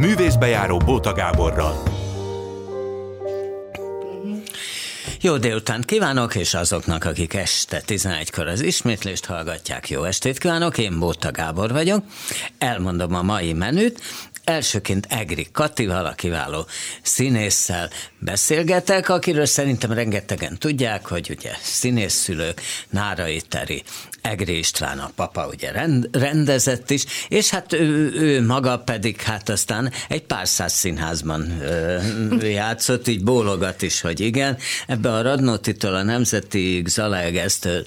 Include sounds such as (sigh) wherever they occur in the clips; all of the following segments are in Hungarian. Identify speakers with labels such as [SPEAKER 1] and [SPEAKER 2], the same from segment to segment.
[SPEAKER 1] művészbejáró Bóta Gáborral.
[SPEAKER 2] Jó délután kívánok, és azoknak, akik este 11-kor az ismétlést hallgatják, jó estét kívánok, én Bóta Gábor vagyok. Elmondom a mai menüt, Elsőként Egri Katival, a kiváló színésszel beszélgetek, akiről szerintem rengetegen tudják, hogy ugye színészszülők, Nárai Teri, Egri István a papa ugye rend, rendezett is, és hát ő, ő maga pedig hát aztán egy pár száz színházban ö, játszott, így bólogat is, hogy igen. Ebbe a Radnótitól a Nemzeti Zalaegersztől,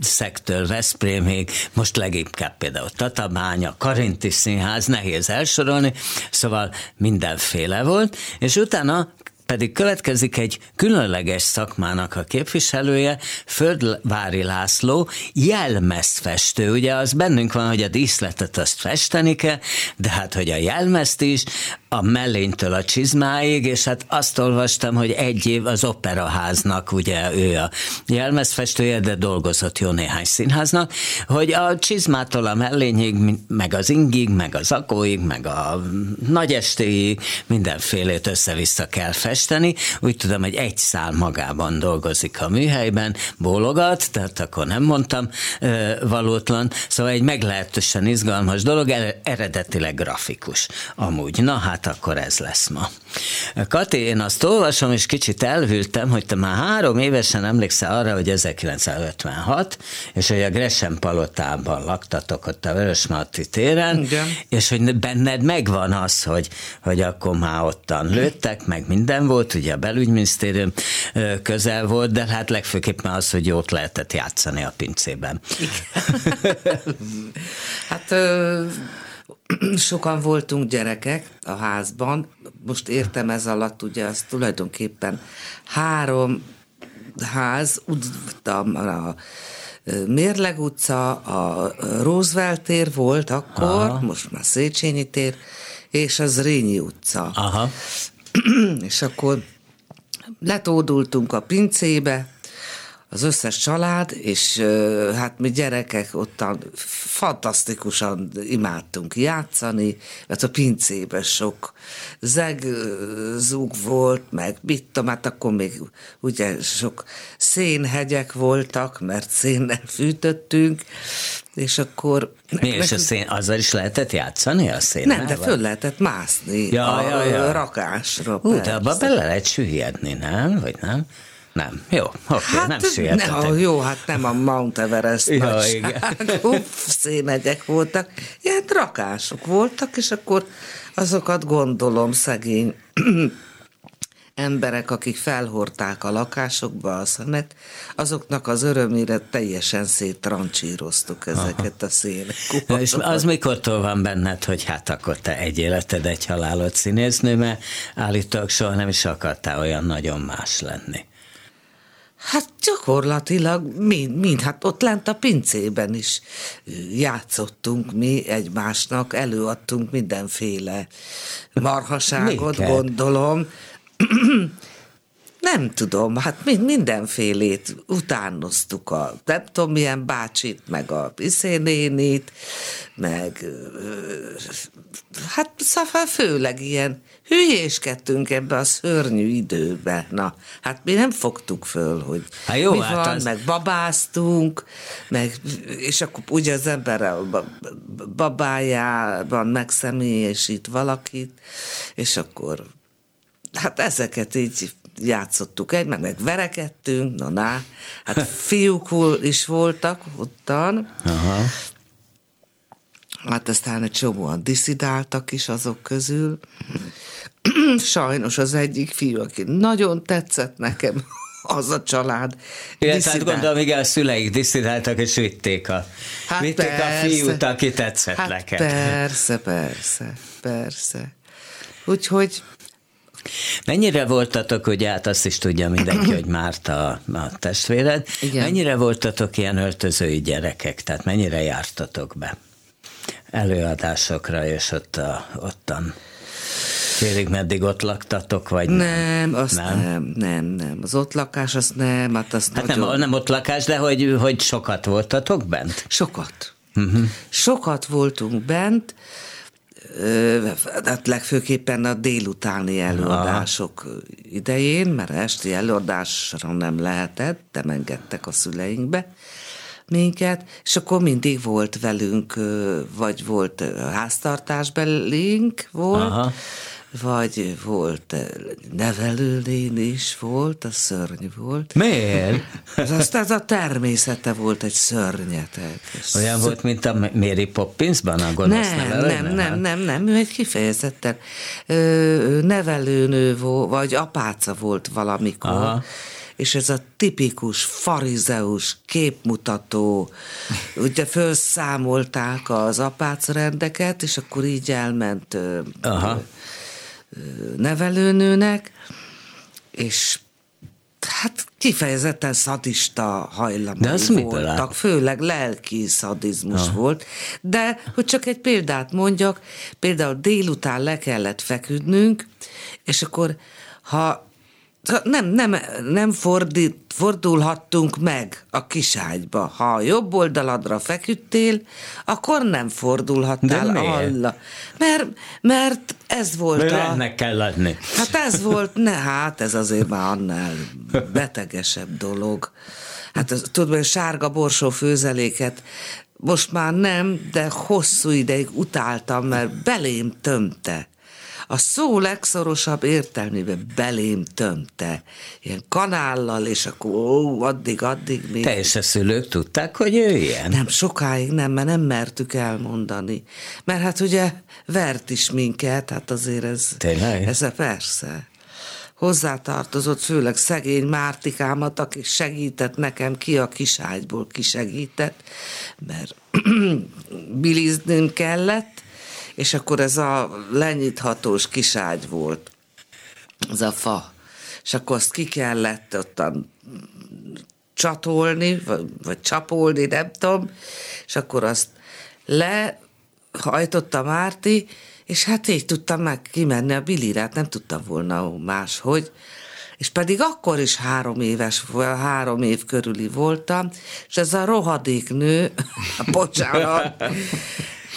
[SPEAKER 2] Szektől, Veszprémig, most leginkább például Tatabánya, Karinti Színház, nehéz elsorolni, szóval mindenféle volt, és utána pedig következik egy különleges szakmának a képviselője, Földvári László, jelmezfestő. Ugye az bennünk van, hogy a díszletet azt festeni kell, de hát, hogy a jelmezt is, a mellénytől a csizmáig, és hát azt olvastam, hogy egy év az operaháznak, ugye ő a jelmezfestője, de dolgozott jó néhány színháznak, hogy a csizmától a mellényig, meg az ingig, meg az akóig, meg a nagyestéig mindenfélét össze-vissza kell festeni. Úgy tudom, hogy egy szál magában dolgozik a műhelyben, bólogat, tehát akkor nem mondtam valótlan, szóval egy meglehetősen izgalmas dolog, eredetileg grafikus. Amúgy, na hát hát akkor ez lesz ma. Kati, én azt olvasom, és kicsit elhűltem, hogy te már három évesen emlékszel arra, hogy 1956, és hogy a Gresham palotában laktatok ott a Vörösmarty téren, Igen. és hogy benned megvan az, hogy, hogy akkor már ottan lőttek, meg minden volt, ugye a belügyminisztérium közel volt, de hát legfőképpen az, hogy jót lehetett játszani a pincében. (laughs)
[SPEAKER 3] hát sokan voltunk gyerekek a házban, most értem ez alatt, ugye az tulajdonképpen három ház, a Mérleg utca, a Roosevelt tér volt akkor, Aha. most már Széchenyi tér, és az Rényi utca. Aha. (clears throat) és akkor letódultunk a pincébe, az összes család, és hát mi gyerekek ottan fantasztikusan imádtunk játszani, mert a pincében sok zegzúg volt, meg mit tudom, hát akkor még ugye sok szénhegyek voltak, mert szénnel fűtöttünk, és akkor...
[SPEAKER 2] Mi és a szén, azzal is lehetett játszani a szénnel?
[SPEAKER 3] Nem, de föl lehetett mászni ja, a ja, ja. rakásra.
[SPEAKER 2] Ú, de abba bele lehet süllyedni, nem? Vagy nem? Nem. Jó, oké, hát, nem sietettek.
[SPEAKER 3] Ne, jó, hát nem a Mount Everest ja, nagyság. Uff, szénegyek voltak. Ilyen rakások voltak, és akkor azokat gondolom szegény (clears throat) emberek, akik felhordták a lakásokba a szemet, azoknak az örömére teljesen széttrancsíroztuk ezeket Aha. a szének.
[SPEAKER 2] És az mikortól van benned, hogy hát akkor te egy életed, egy halálod színésznő, mert állítólag soha nem is akartál olyan nagyon más lenni.
[SPEAKER 3] Hát gyakorlatilag mind, mind, hát ott lent a pincében is játszottunk mi egymásnak, előadtunk mindenféle marhaságot, Miket? gondolom. (clears throat) Nem tudom, hát mind, mindenfélét utánoztuk a, nem tudom milyen bácsit, meg a iszénénit, meg hát szóval főleg ilyen hülyéskedtünk ebbe a szörnyű időbe. Na, hát mi nem fogtuk föl, hogy hát jó, mi hát van, az... meg babáztunk, meg, és akkor ugye az ember a babájában megszemélyesít valakit, és akkor hát ezeket így játszottuk egy, meg, meg verekedtünk, na, na, hát fiúkul is voltak ottan, Aha. hát aztán egy csomóan diszidáltak is azok közül, sajnos az egyik fiú, aki nagyon tetszett nekem, (laughs) az a család.
[SPEAKER 2] Illetve hát gondolom, igen, a szüleik diszidáltak, és vitték a, hát vitték persze, a fiút, aki tetszett hát neked.
[SPEAKER 3] Persze, persze, persze. Úgyhogy
[SPEAKER 2] Mennyire voltatok, ugye hát azt is tudja mindenki, hogy Márta a, a testvéred, Igen. mennyire voltatok ilyen öltözői gyerekek, tehát mennyire jártatok be előadásokra, és ott a, ottan Félig meddig ott laktatok, vagy
[SPEAKER 3] nem? Nem, azt nem, nem, nem. nem. Az ott lakás, azt nem. Hát, azt
[SPEAKER 2] hát nagyon... nem, nem ott lakás, de hogy, hogy sokat voltatok bent?
[SPEAKER 3] Sokat. Uh-huh. Sokat voltunk bent, hát legfőképpen a délutáni előadások Aha. idején, mert esti előadásra nem lehetett, de engedtek a szüleinkbe minket, és akkor mindig volt velünk, vagy volt háztartásbelink volt, Aha vagy volt eh, nevelőlén is volt, a szörny volt.
[SPEAKER 2] Miért?
[SPEAKER 3] Ez aztán a természete volt egy szörnyetek.
[SPEAKER 2] Olyan volt, mint a Mary Poppinsban a gonosz
[SPEAKER 3] nem, nevelő? Nem, nem, nem, nem, ő egy kifejezetten ö, nevelőnő volt, vagy apáca volt valamikor. Aha és ez a tipikus farizeus képmutató, ugye felszámolták az apácrendeket, és akkor így elment Aha nevelőnőnek, és hát kifejezetten szadista hajlamai de voltak, főleg lelki szadizmus Aha. volt, de hogy csak egy példát mondjak, például délután le kellett feküdnünk, és akkor ha nem, nem, nem fordít, fordulhattunk meg a kiságyba. Ha a jobb oldaladra feküdtél, akkor nem fordulhattál alla. Mert, mert ez volt
[SPEAKER 2] mert a... ennek kell lenni.
[SPEAKER 3] Hát ez volt, ne, hát ez azért már annál betegesebb dolog. Hát az, tudod, hogy sárga borsó főzeléket most már nem, de hosszú ideig utáltam, mert belém tömte a szó legszorosabb értelmében belém tömte, ilyen kanállal, és akkor ó, addig, addig még.
[SPEAKER 2] Te és a szülők tudták, hogy ő ilyen?
[SPEAKER 3] Nem, sokáig nem, mert nem mertük elmondani. Mert hát ugye vert is minket, hát azért ez...
[SPEAKER 2] Tényleg?
[SPEAKER 3] Ez persze hozzátartozott, főleg szegény Mártikámat, aki segített nekem, ki a kiságyból kisegített, mert (clears throat) bilizném kellett, és akkor ez a lenyithatós kiságy volt, az a fa, és akkor azt ki kellett ottan csatolni, vagy, vagy csapolni, nem tudom, és akkor azt lehajtotta Márti, és hát így tudtam meg kimenni a bilirát, nem tudtam volna máshogy, és pedig akkor is három éves, három év körüli voltam, és ez a rohadék nő, (laughs) bocsánat,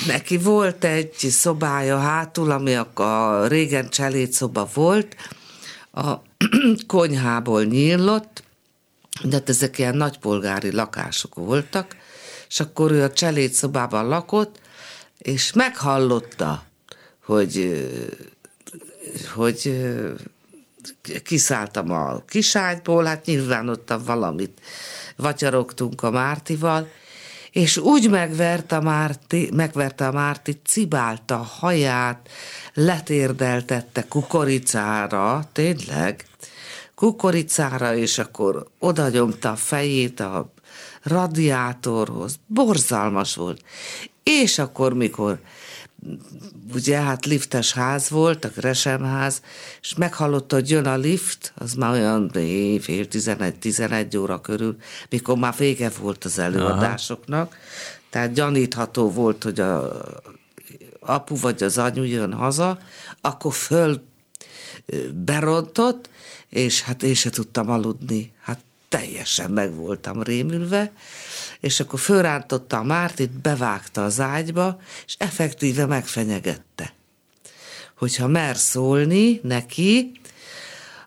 [SPEAKER 3] Neki volt egy szobája hátul, ami a régen cselédszoba volt, a (clears throat) konyhából nyílott, de hát ezek ilyen nagypolgári lakások voltak, és akkor ő a cselédszobában lakott, és meghallotta, hogy, hogy kiszálltam a kiságyból, hát nyilván ott valamit vatyarogtunk a Mártival, és úgy megverte Márti, megverte a Márti, cibálta a haját, letérdeltette kukoricára, tényleg, kukoricára, és akkor oda nyomta a fejét a radiátorhoz. Borzalmas volt. És akkor, mikor ugye hát liftes ház volt, a Gresemház, és meghallotta, hogy jön a lift, az már olyan fél 11-11 óra körül, mikor már vége volt az előadásoknak, Aha. tehát gyanítható volt, hogy a apu vagy az anyu jön haza, akkor föl berontott, és hát én se tudtam aludni. Hát teljesen meg voltam rémülve, és akkor fölrántotta a Mártit, bevágta az ágyba, és effektíve megfenyegette. Hogyha mer szólni neki,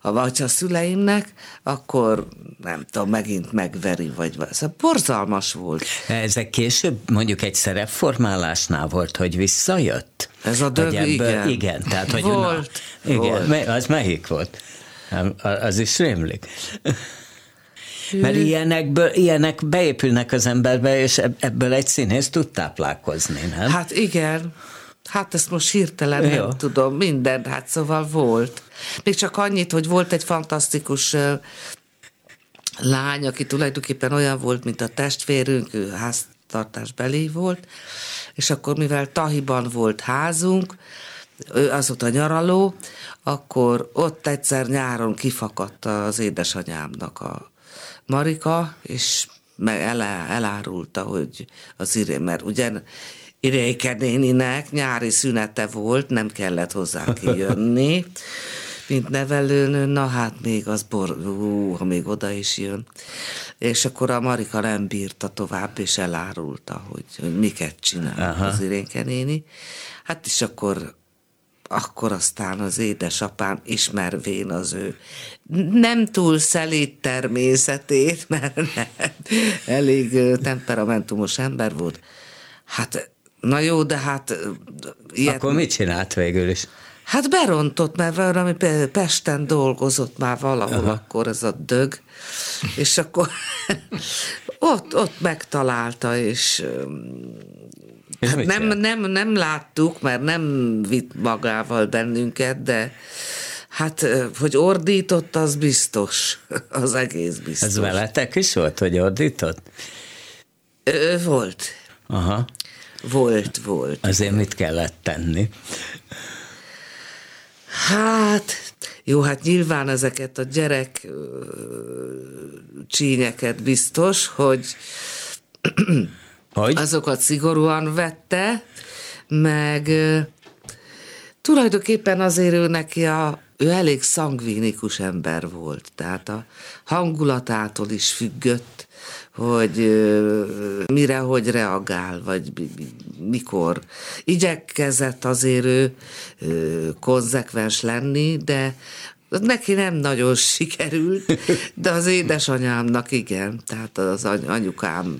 [SPEAKER 3] vagy a szüleimnek, akkor nem tudom, megint megveri, vagy szóval borzalmas volt.
[SPEAKER 2] Ezek később mondjuk egy szerepformálásnál volt, hogy visszajött?
[SPEAKER 3] Ez a dög, igen.
[SPEAKER 2] Igen, tehát hogy
[SPEAKER 3] volt,
[SPEAKER 2] na, igen, volt. az melyik volt? Az is rémlik. Mert ilyenekből, ilyenek beépülnek az emberbe, és ebből egy színész tud táplálkozni, nem?
[SPEAKER 3] Hát igen. Hát ezt most hirtelen Jó. nem tudom, minden, hát szóval volt. Még csak annyit, hogy volt egy fantasztikus lány, aki tulajdonképpen olyan volt, mint a testvérünk, ő háztartásbeli volt, és akkor mivel Tahiban volt házunk, ő a nyaraló, akkor ott egyszer nyáron kifakadt az édesanyámnak a Marika, és meg elá, elárulta, hogy az iré, mert ugye Iréke néninek nyári szünete volt, nem kellett hozzá kijönni, (laughs) mint nevelőnő, na hát még az bor, ú, ha még oda is jön. És akkor a Marika nem bírta tovább, és elárulta, hogy, hogy miket csinál Aha. az Iréke néni. Hát és akkor akkor aztán az édesapám ismervén az ő nem túl szelíd természetét, (laughs) mert nem, elég temperamentumos ember volt. Hát, na jó, de hát...
[SPEAKER 2] Ilyet, akkor mit csinált végül is?
[SPEAKER 3] Hát berontott, mert valami Pesten dolgozott már valahol Aha. akkor ez a dög, és akkor (laughs) ott, ott megtalálta, és és hát nem, nem, nem láttuk, mert nem vitt magával bennünket, de hát, hogy ordított, az biztos. (laughs) Az egész biztos.
[SPEAKER 2] Ez veletek is volt, hogy ordított?
[SPEAKER 3] Ö, volt.
[SPEAKER 2] Aha.
[SPEAKER 3] Volt, volt.
[SPEAKER 2] Azért mit kellett tenni?
[SPEAKER 3] Hát, jó, hát nyilván ezeket a gyerek csínyeket biztos, hogy (clears throat) hogy? azokat szigorúan vette, meg tulajdonképpen azért ő neki a, ő elég szangvinikus ember volt, tehát a hangulatától is függött, hogy mire, hogy reagál, vagy mikor. Igyekezett azért ő konzekvens lenni, de Neki nem nagyon sikerült, de az édesanyámnak igen. Tehát az anyukám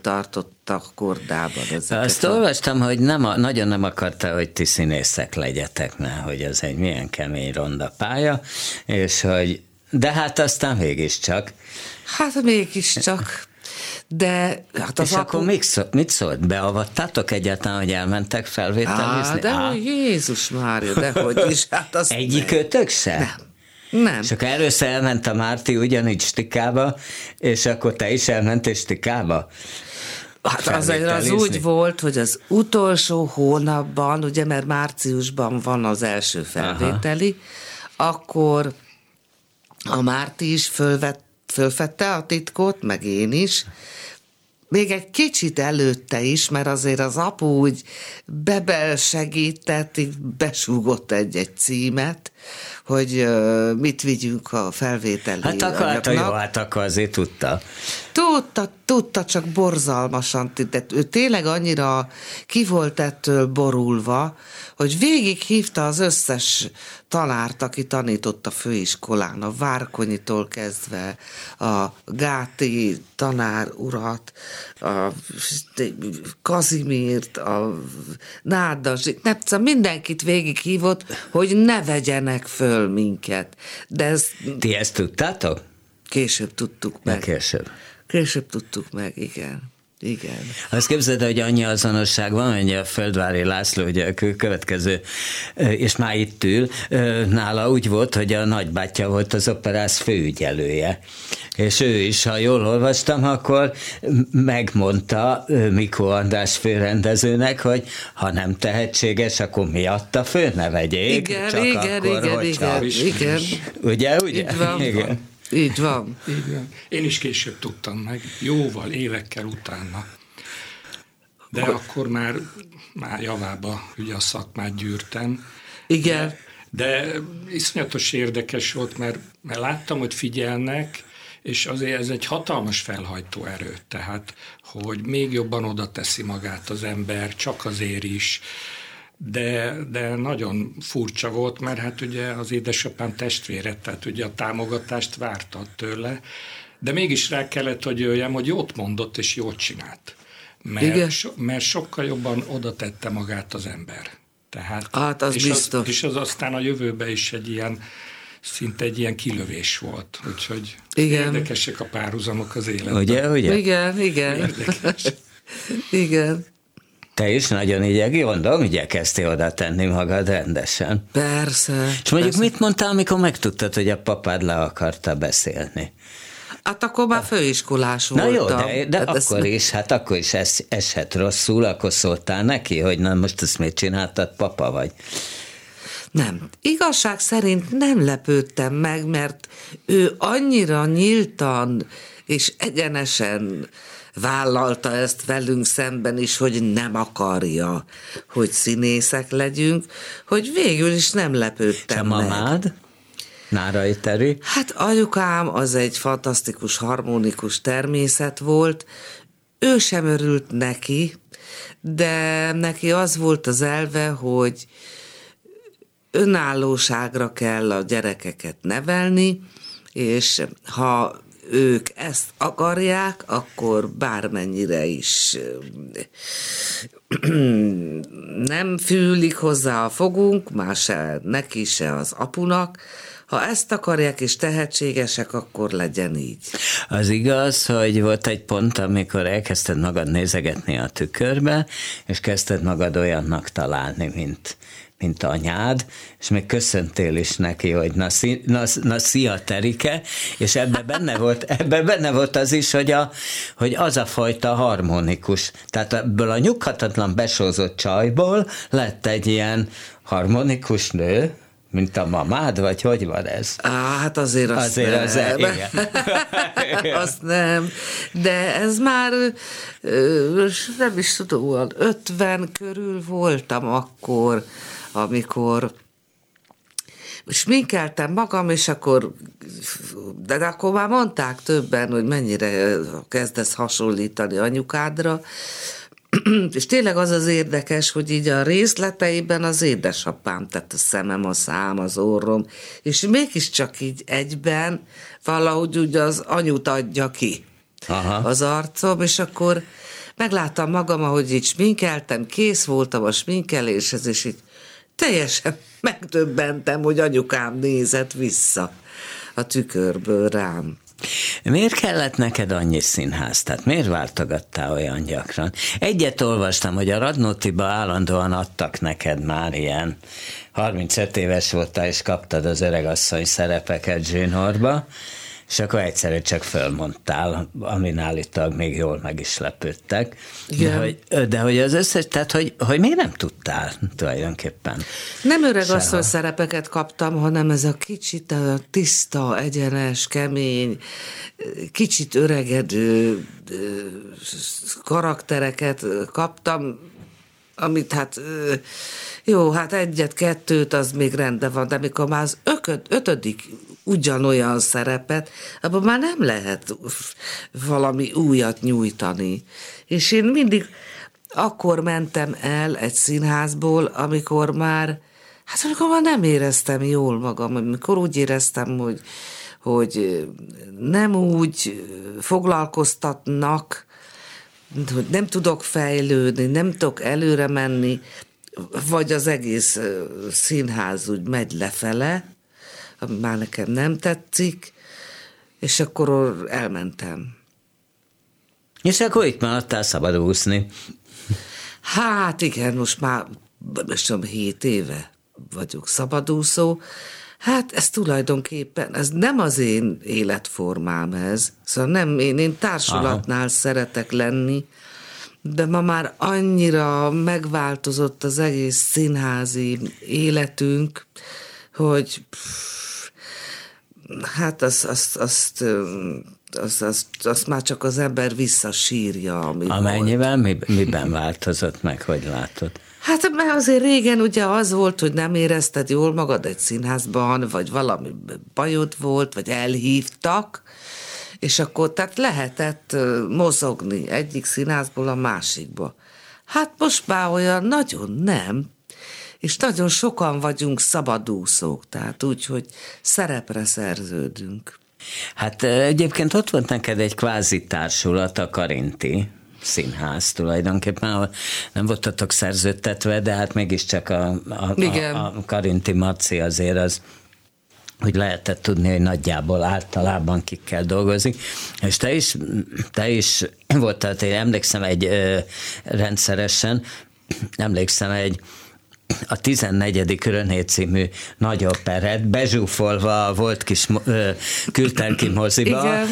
[SPEAKER 3] tartotta kordában ezeket.
[SPEAKER 2] Azt a... olvastam, hogy nem, a, nagyon nem akarta, hogy ti színészek legyetek, mert hogy ez egy milyen kemény ronda pálya, és hogy de hát aztán mégiscsak.
[SPEAKER 3] Hát mégiscsak. De hát
[SPEAKER 2] az És apu... akkor még szó, mit szólt? Beavattátok egyáltalán, hogy elmentek felvételizni? Á,
[SPEAKER 3] de Á. Jézus Mária, de hogy is. Hát az
[SPEAKER 2] Egyikőtök se?
[SPEAKER 3] Nem. Nem.
[SPEAKER 2] És akkor először elment a Márti ugyanígy stikába, és akkor te is elmentél stikába?
[SPEAKER 3] Hát az, az úgy volt, hogy az utolsó hónapban, ugye mert márciusban van az első felvételi, Aha. akkor a Márti is fölvett fölfette a titkot, meg én is, még egy kicsit előtte is, mert azért az apu úgy bebel segített, így besúgott egy-egy címet, hogy mit vigyünk a felvételi
[SPEAKER 2] Hát akkor, hát, jó, hát akkor azért tudta.
[SPEAKER 3] Tudta, tudta, csak borzalmasan, de ő tényleg annyira ki volt ettől borulva, hogy végig hívta az összes tanárt, aki tanított a főiskolán, a Várkonyitól kezdve, a Gáti tanár urat, a Kazimírt, a Nádas, nem tudom, mindenkit végig hívott, hogy ne vegyenek föl minket. De ez...
[SPEAKER 2] Ti ezt tudtátok?
[SPEAKER 3] Később tudtuk meg.
[SPEAKER 2] De később.
[SPEAKER 3] Később tudtuk meg, igen. Igen.
[SPEAKER 2] Azt képzeld, hogy annyi azonosság van, hogy a Földvári László, ugye a következő, és már itt ül, nála úgy volt, hogy a nagybátyja volt az operász főügyelője. És ő is, ha jól olvastam, akkor megmondta Mikó András főrendezőnek, hogy ha nem tehetséges, akkor miatta fő ne vegyék.
[SPEAKER 3] Igen, csak igen, akkor, igen, igen, igen.
[SPEAKER 2] Ugye, ugye?
[SPEAKER 3] Igen. Így van.
[SPEAKER 4] Így van. Én is később tudtam meg, jóval, évekkel utána. De Hogy? akkor már, már javába ugye a szakmát gyűrtem.
[SPEAKER 3] Igen.
[SPEAKER 4] De, de iszonyatos érdekes volt, mert, mert láttam, hogy figyelnek, és azért ez egy hatalmas felhajtó erő, tehát, hogy még jobban oda teszi magát az ember, csak azért is, de, de nagyon furcsa volt, mert hát ugye az édesapám testvére, tehát ugye a támogatást várta tőle, de mégis rá kellett, hogy jöjjem, hogy jót mondott és jót csinált. Mert, Igen. So, mert sokkal jobban oda tette magát az ember. Tehát,
[SPEAKER 3] hát az
[SPEAKER 4] és
[SPEAKER 3] biztos.
[SPEAKER 4] Az, és az aztán a jövőben is egy ilyen, szinte egy ilyen kilövés volt. Úgyhogy igen. érdekesek a párhuzamok az életben.
[SPEAKER 2] Ugye, ugye?
[SPEAKER 3] Igen, igen. Érdekes. (laughs) igen.
[SPEAKER 2] Te is nagyon így, gondolom, igyekeztél oda tenni magad rendesen.
[SPEAKER 3] Persze.
[SPEAKER 2] És mondjuk
[SPEAKER 3] persze.
[SPEAKER 2] mit mondtál, amikor megtudtad, hogy a papád le akarta beszélni?
[SPEAKER 3] Hát akkor már főiskolás
[SPEAKER 2] Na
[SPEAKER 3] voltam.
[SPEAKER 2] jó, de, de hát akkor ez... is, hát akkor is es, eshet rosszul, akkor szóltál neki, hogy na most ezt mit csináltad, papa vagy?
[SPEAKER 3] Nem. Igazság szerint nem lepődtem meg, mert ő annyira nyíltan és egyenesen vállalta ezt velünk szemben is, hogy nem akarja, hogy színészek legyünk, hogy végül is nem lepődtem
[SPEAKER 2] meg. mamád? Nárai Teri?
[SPEAKER 3] Hát anyukám az egy fantasztikus, harmonikus természet volt, ő sem örült neki, de neki az volt az elve, hogy önállóságra kell a gyerekeket nevelni, és ha ők ezt akarják, akkor bármennyire is nem fűlik hozzá a fogunk, már se neki, se az apunak, ha ezt akarják és tehetségesek, akkor legyen így.
[SPEAKER 2] Az igaz, hogy volt egy pont, amikor elkezdted magad nézegetni a tükörbe, és kezdted magad olyannak találni, mint, mint anyád, és még köszöntél is neki, hogy na, na, na szia Terike, és ebbe benne volt, ebbe benne volt az is, hogy, a, hogy az a fajta harmonikus, tehát ebből a nyughatatlan besózott csajból lett egy ilyen harmonikus nő, mint a mamád, vagy hogy van ez?
[SPEAKER 3] Á, hát azért azt
[SPEAKER 2] azért
[SPEAKER 3] nem.
[SPEAKER 2] Az, (laughs)
[SPEAKER 3] igen. (laughs) azt nem. De ez már nem is tudom, 50 körül voltam akkor, amikor sminkeltem magam, és akkor, de akkor már mondták többen, hogy mennyire kezdesz hasonlítani anyukádra, (clears throat) és tényleg az az érdekes, hogy így a részleteiben az édesapám, tehát a szemem, a szám, az orrom, és mégiscsak így egyben valahogy úgy az anyut adja ki Aha. az arcom, és akkor megláttam magam, ahogy így sminkeltem, kész voltam a sminkeléshez, és így teljesen megdöbbentem, hogy anyukám nézett vissza a tükörből rám.
[SPEAKER 2] Miért kellett neked annyi színház? Tehát miért váltogattál olyan gyakran? Egyet olvastam, hogy a Radnótiba állandóan adtak neked már ilyen 35 éves voltál, és kaptad az öregasszony szerepeket Zsinórba, és akkor egyszerű csak fölmondtál, amin állítólag még jól meg is lepődtek. De hogy, de hogy az összes, tehát hogy, hogy még nem tudtál tulajdonképpen.
[SPEAKER 3] Nem öreg asszony szerepeket kaptam, hanem ez a kicsit a tiszta, egyenes, kemény, kicsit öregedő karaktereket kaptam, amit hát jó, hát egyet, kettőt az még rendben van, de mikor már az ököd, ötödik ugyanolyan szerepet, abban már nem lehet valami újat nyújtani. És én mindig akkor mentem el egy színházból, amikor már, hát amikor már nem éreztem jól magam, amikor úgy éreztem, hogy, hogy nem úgy foglalkoztatnak, hogy nem tudok fejlődni, nem tudok előre menni, vagy az egész színház úgy megy lefele, ami már nekem nem tetszik, és akkor elmentem.
[SPEAKER 2] És akkor itt maradtál szabadúszni.
[SPEAKER 3] Hát igen, most már most tudom, hét éve vagyok szabadúszó. Hát ez tulajdonképpen, ez nem az én életformám ez. Szóval nem, én, én társulatnál Aha. szeretek lenni, de ma már annyira megváltozott az egész színházi életünk, hogy pff, hát azt, azt, azt, azt, azt, azt már csak az ember visszasírja. Ami
[SPEAKER 2] Amennyivel mi, miben változott meg, hogy látod?
[SPEAKER 3] Hát mert azért régen ugye az volt, hogy nem érezted jól magad egy színházban, vagy valami bajod volt, vagy elhívtak, és akkor tehát lehetett mozogni egyik színházból a másikba. Hát most már olyan nagyon nem, és nagyon sokan vagyunk szabadúszók, tehát úgy, hogy szerepre szerződünk.
[SPEAKER 2] Hát egyébként ott volt neked egy kvázi társulat, a Karinti színház tulajdonképpen, ahol nem voltatok szerződtetve, de hát mégiscsak a, a, a, a Karinti Marci azért az hogy lehetett tudni, hogy nagyjából általában kikkel dolgozik. És te is, te is voltál, én emlékszem egy ö, rendszeresen, emlékszem egy a 14. René című nagy operett, bezsúfolva volt kis kültelki moziba, Igen.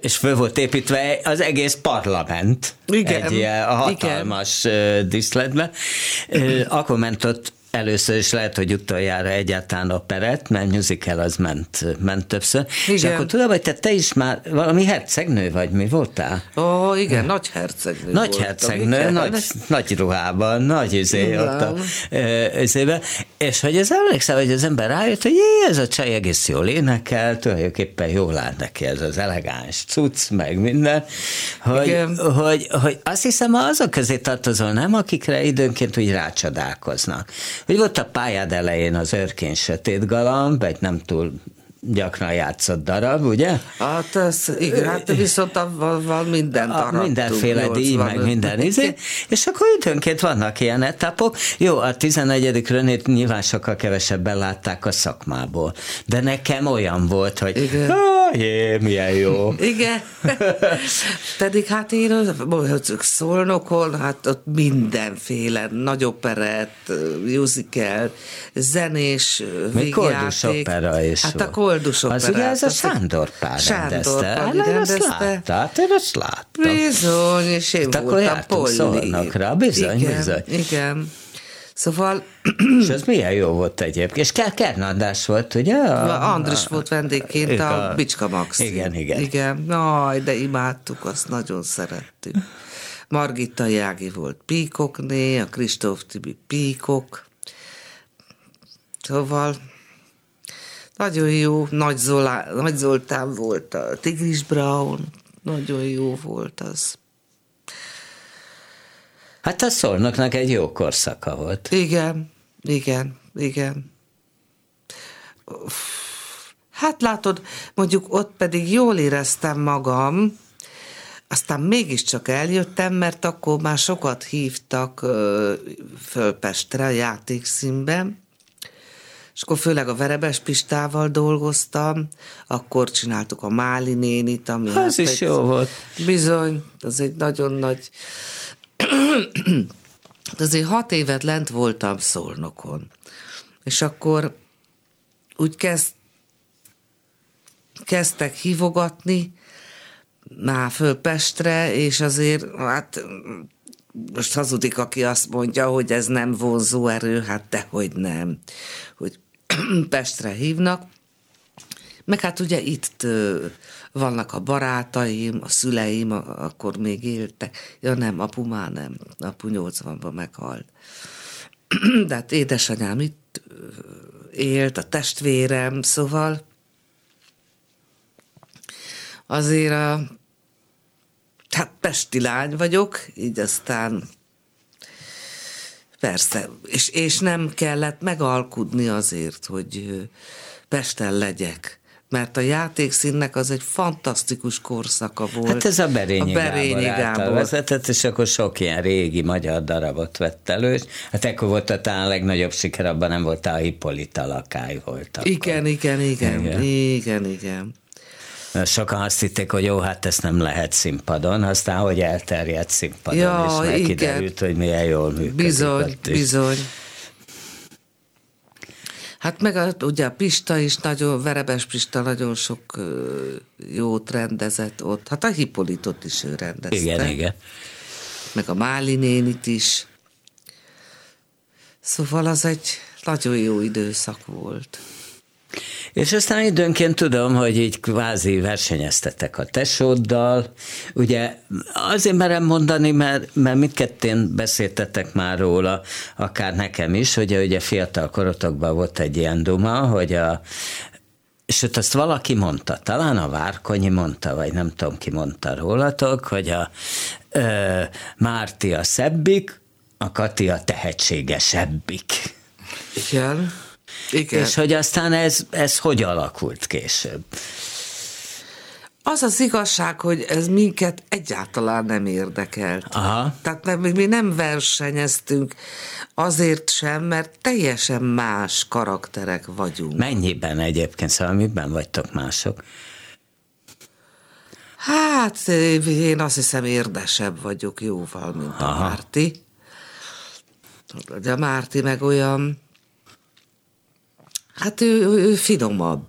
[SPEAKER 2] és föl volt építve az egész parlament. Igen. Egy ilyen hatalmas Igen. díszletbe. Akkor ment ott először is lehet, hogy utoljára egyáltalán operett, mert musical az ment, ment többször. Igen. És akkor tudom, hogy te, te is már valami hercegnő vagy, mi voltál?
[SPEAKER 3] Ó, igen, nagy hercegnő
[SPEAKER 2] Nagy voltam, hercegnő, igen. nagy, nagy ruhában, nagy izé ott a, izébe. És hogy ez emlékszel, hogy az ember rájött, hogy jé, ez a csaj egész jól énekel, tulajdonképpen jól áll neki ez az elegáns cucc, meg minden, hogy, hogy, hogy azt hiszem azok közé tartozol, nem, akikre időnként úgy rácsodálkoznak. Hogy volt a pályád elején az Örkény Sötét Galamb, egy nem túl gyakran játszott darab, ugye?
[SPEAKER 3] Hát ez, igen, hát viszont van minden darab.
[SPEAKER 2] Mindenféle díj, meg minden izé, és akkor időnként vannak ilyen etapok. Jó, a 11. rönét nyilván sokkal kevesebben látták a szakmából, de nekem olyan volt, hogy igen. jé, milyen jó.
[SPEAKER 3] Igen. (laughs) Pedig hát én szolnokon, hát ott mindenféle nagy operett, musical, zenés
[SPEAKER 2] Mi koldus opera is
[SPEAKER 3] Hát a koldus
[SPEAKER 2] operát. Az ugye ez a Sándor Pál Sándor Pál rendezte. Azt láttad, én azt láttam.
[SPEAKER 3] Bizony, és én hát voltam Polli.
[SPEAKER 2] Bizony, igen, bizony.
[SPEAKER 3] Igen. Szóval...
[SPEAKER 2] és ez milyen jó volt egyébként. És Kern András volt, ugye?
[SPEAKER 3] A, Andris volt vendégként a, a Bicska Max.
[SPEAKER 2] Igen, igen.
[SPEAKER 3] Igen, Aj, de imádtuk, azt nagyon szerettük. Margitta Jági volt Píkokné, a Kristóf Tibi Píkok. Szóval nagyon jó, Nagy, Zolá, Nagy Zoltán volt a Tigris Brown, nagyon jó volt az.
[SPEAKER 2] Hát a szolnoknak egy jó korszaka volt.
[SPEAKER 3] Igen, igen, igen. Hát látod, mondjuk ott pedig jól éreztem magam, aztán mégiscsak eljöttem, mert akkor már sokat hívtak föl Pestre a játékszínben, és akkor főleg a Verebes Pistával dolgoztam, akkor csináltuk a Máli nénit, ami...
[SPEAKER 2] Az hát is jó volt.
[SPEAKER 3] Bizony, az egy nagyon nagy... (clears throat) azért hat évet lent voltam Szolnokon. És akkor úgy kezd, kezdtek hívogatni, már föl Pestre, és azért, hát most hazudik, aki azt mondja, hogy ez nem vonzó erő, hát dehogy nem, hogy (clears throat) Pestre hívnak, meg hát ugye itt vannak a barátaim, a szüleim, akkor még éltek. Ja nem, apu már nem, apu 80-ban meghalt. (clears throat) De hát édesanyám itt élt, a testvérem, szóval azért a hát pesti lány vagyok, így aztán persze, és, és nem kellett megalkudni azért, hogy Pesten legyek mert a játékszínnek az egy fantasztikus korszaka volt.
[SPEAKER 2] Hát ez a Berényi, a Berényi Gábor, Gábor. vezetett, és akkor sok ilyen régi magyar darabot vett elő, és hát ekkor volt a talán legnagyobb siker, abban nem volt a Hippolyta lakály volt. Akkor.
[SPEAKER 3] Igen, igen, igen, igen, igen, igen.
[SPEAKER 2] Sokan azt hitték, hogy jó, hát ezt nem lehet színpadon, aztán, hogy elterjedt színpadon, ja, és meg kiderült, hogy milyen jól működik.
[SPEAKER 3] Bizony, bizony. Hát meg a, ugye a Pista is nagyon, Verebes Pista nagyon sok jót rendezett ott. Hát a Hippolitot is ő rendezte.
[SPEAKER 2] Igen, igen.
[SPEAKER 3] Meg a Máli nénit is. Szóval az egy nagyon jó időszak volt.
[SPEAKER 2] És aztán időnként tudom, hogy így kvázi versenyeztetek a tesóddal. Ugye azért merem mondani, mert, mert mindkettőn beszéltetek már róla, akár nekem is, hogy ugye fiatal korotokban volt egy ilyen duma, hogy a Sőt, azt valaki mondta, talán a Várkonyi mondta, vagy nem tudom ki mondta rólatok, hogy a ö, Márti a szebbik, a Kati a tehetségesebbik.
[SPEAKER 3] Igen. Igen.
[SPEAKER 2] És hogy aztán ez, ez hogy alakult később?
[SPEAKER 3] Az az igazság, hogy ez minket egyáltalán nem érdekelt.
[SPEAKER 2] Aha.
[SPEAKER 3] Tehát nem, mi nem versenyeztünk azért sem, mert teljesen más karakterek vagyunk.
[SPEAKER 2] Mennyiben egyébként, szóval miben vagytok mások?
[SPEAKER 3] Hát én azt hiszem érdesebb vagyok jóval, mint Aha. a Márti. De a Márti meg olyan Hát ő, ő, finomabb.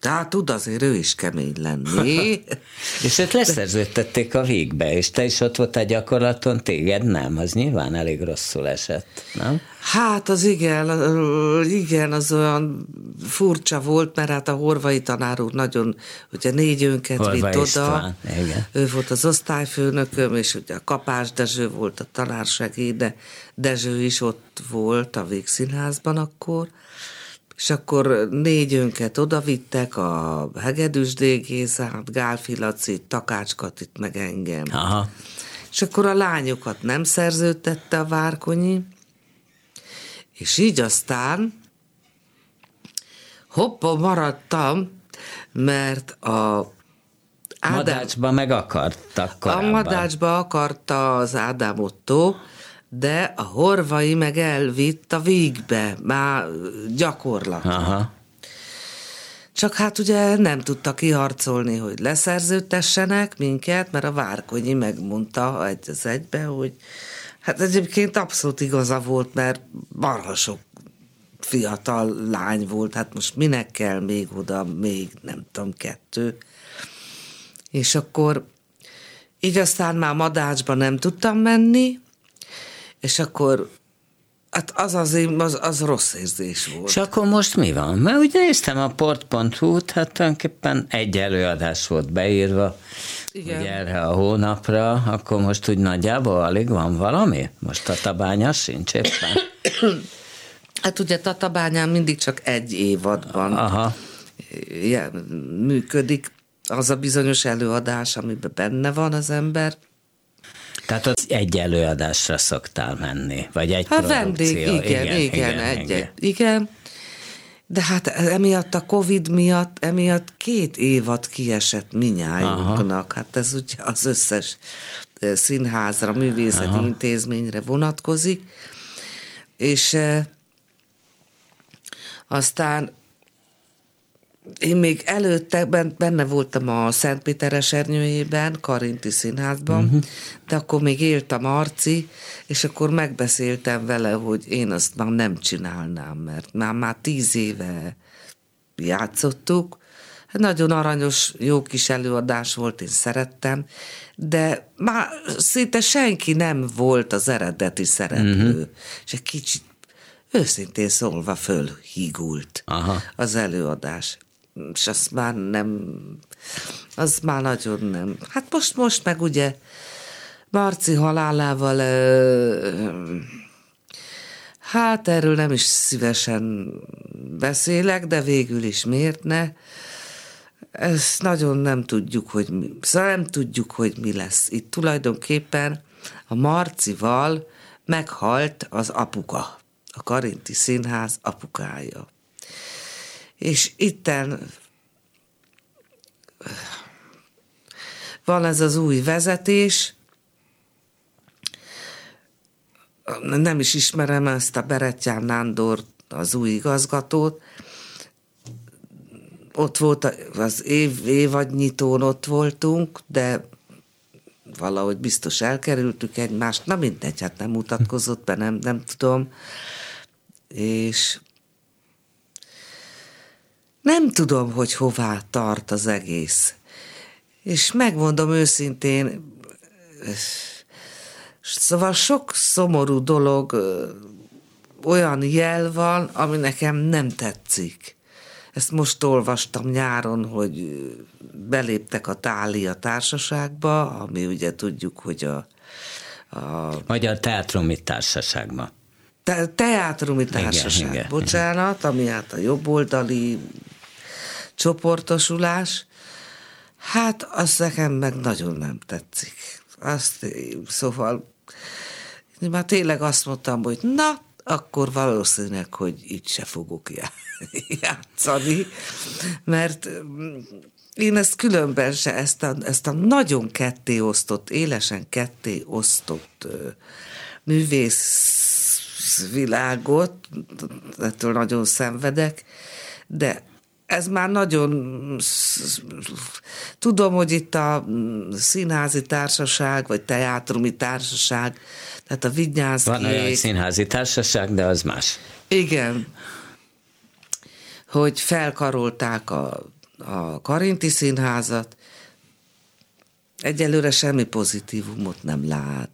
[SPEAKER 3] Tehát tud azért ő is kemény lenni. (laughs)
[SPEAKER 2] és őt leszerződtették a végbe, és te is ott voltál gyakorlaton, téged nem, az nyilván elég rosszul esett, nem?
[SPEAKER 3] Hát az igen, igen, az olyan furcsa volt, mert hát a horvai tanár úr nagyon, ugye négy önket Horva vitt István, oda. Igen. Ő volt az osztályfőnököm, és ugye a Kapás Dezső volt a tanársegéd, de Dezső is ott volt a Végszínházban akkor és akkor négy önket odavittek, a Hegedűs Dégézát, Gálfi Laci, Takács Katit, meg engem. Aha. És akkor a lányokat nem szerződtette a Várkonyi, és így aztán hoppa maradtam, mert a
[SPEAKER 2] Ádám, Madácsba meg akartak korábban.
[SPEAKER 3] A Madácsba akarta az Ádám Otto, de a horvai meg elvitt a végbe, már gyakorlat. Aha. Csak hát ugye nem tudta kiharcolni, hogy leszerződtessenek minket, mert a Várkonyi megmondta egy az egybe, hogy hát egyébként abszolút igaza volt, mert marha sok fiatal lány volt, hát most minek kell még oda, még nem tudom, kettő. És akkor így aztán már Madácsba nem tudtam menni, és akkor Hát az az, az, az rossz érzés volt.
[SPEAKER 2] És akkor most mi van? Mert úgy néztem a port.hu-t, hát tulajdonképpen egy előadás volt beírva Igen. ugye erre a hónapra, akkor most úgy nagyjából alig van valami? Most Tatabánya sincs éppen? (coughs)
[SPEAKER 3] Hát ugye Tatabányán mindig csak egy évadban Aha. Működik az a bizonyos előadás, amiben benne van az ember,
[SPEAKER 2] tehát ott egy előadásra szoktál menni, vagy egy
[SPEAKER 3] hát vendég, igen, igen, igen, igen, egy, igen. igen. De hát emiatt a Covid miatt, emiatt két évad kiesett minnyájunknak. Hát ez ugye az összes színházra, művészeti Aha. intézményre vonatkozik. És aztán én még előtte benne voltam a Szentpéter esernyőjében, Karinti Színházban, uh-huh. de akkor még élt a Marci, és akkor megbeszéltem vele, hogy én azt már nem csinálnám, mert már, már tíz éve játszottuk, hát nagyon aranyos, jó kis előadás volt, én szerettem, de már szinte senki nem volt az eredeti szereplő, uh-huh. és egy kicsit őszintén szólva fölhígult Aha. az előadás és azt már nem, az már nagyon nem. Hát most, most meg ugye Marci halálával hát erről nem is szívesen beszélek, de végül is miért ne? Ezt nagyon nem tudjuk, hogy mi, szóval nem tudjuk, hogy mi lesz. Itt tulajdonképpen a Marcival meghalt az apuka, a Karinti Színház apukája és itten van ez az új vezetés, nem is ismerem ezt a Berettyán Nándor, az új igazgatót, ott volt az év, évadnyitón ott voltunk, de valahogy biztos elkerültük egymást, na mindegy, hát nem mutatkozott be, nem, nem tudom, és nem tudom, hogy hová tart az egész. És megmondom őszintén, szóval sok szomorú dolog, olyan jel van, ami nekem nem tetszik. Ezt most olvastam nyáron, hogy beléptek a Tália társaságba, ami ugye tudjuk, hogy a,
[SPEAKER 2] a Magyar Teátrumi Társaságba.
[SPEAKER 3] Te, teátrumi társaság, igen, igen, bocsánat, ami hát a jobboldali csoportosulás, hát az nekem meg nagyon nem tetszik. Azt, szóval én már tényleg azt mondtam, hogy na, akkor valószínűleg, hogy itt se fogok (laughs) játszani, mert mm, én ezt különben se, ezt a, ezt a nagyon ketté osztott, élesen ketté osztott művész világot, ettől nagyon szenvedek, de ez már nagyon tudom, hogy itt a színházi társaság, vagy teátrumi társaság, tehát a Vigyánszki...
[SPEAKER 2] Van olyan színházi társaság, de az más.
[SPEAKER 3] Igen. Hogy felkarolták a a Karinti Színházat. Egyelőre semmi pozitívumot nem lát.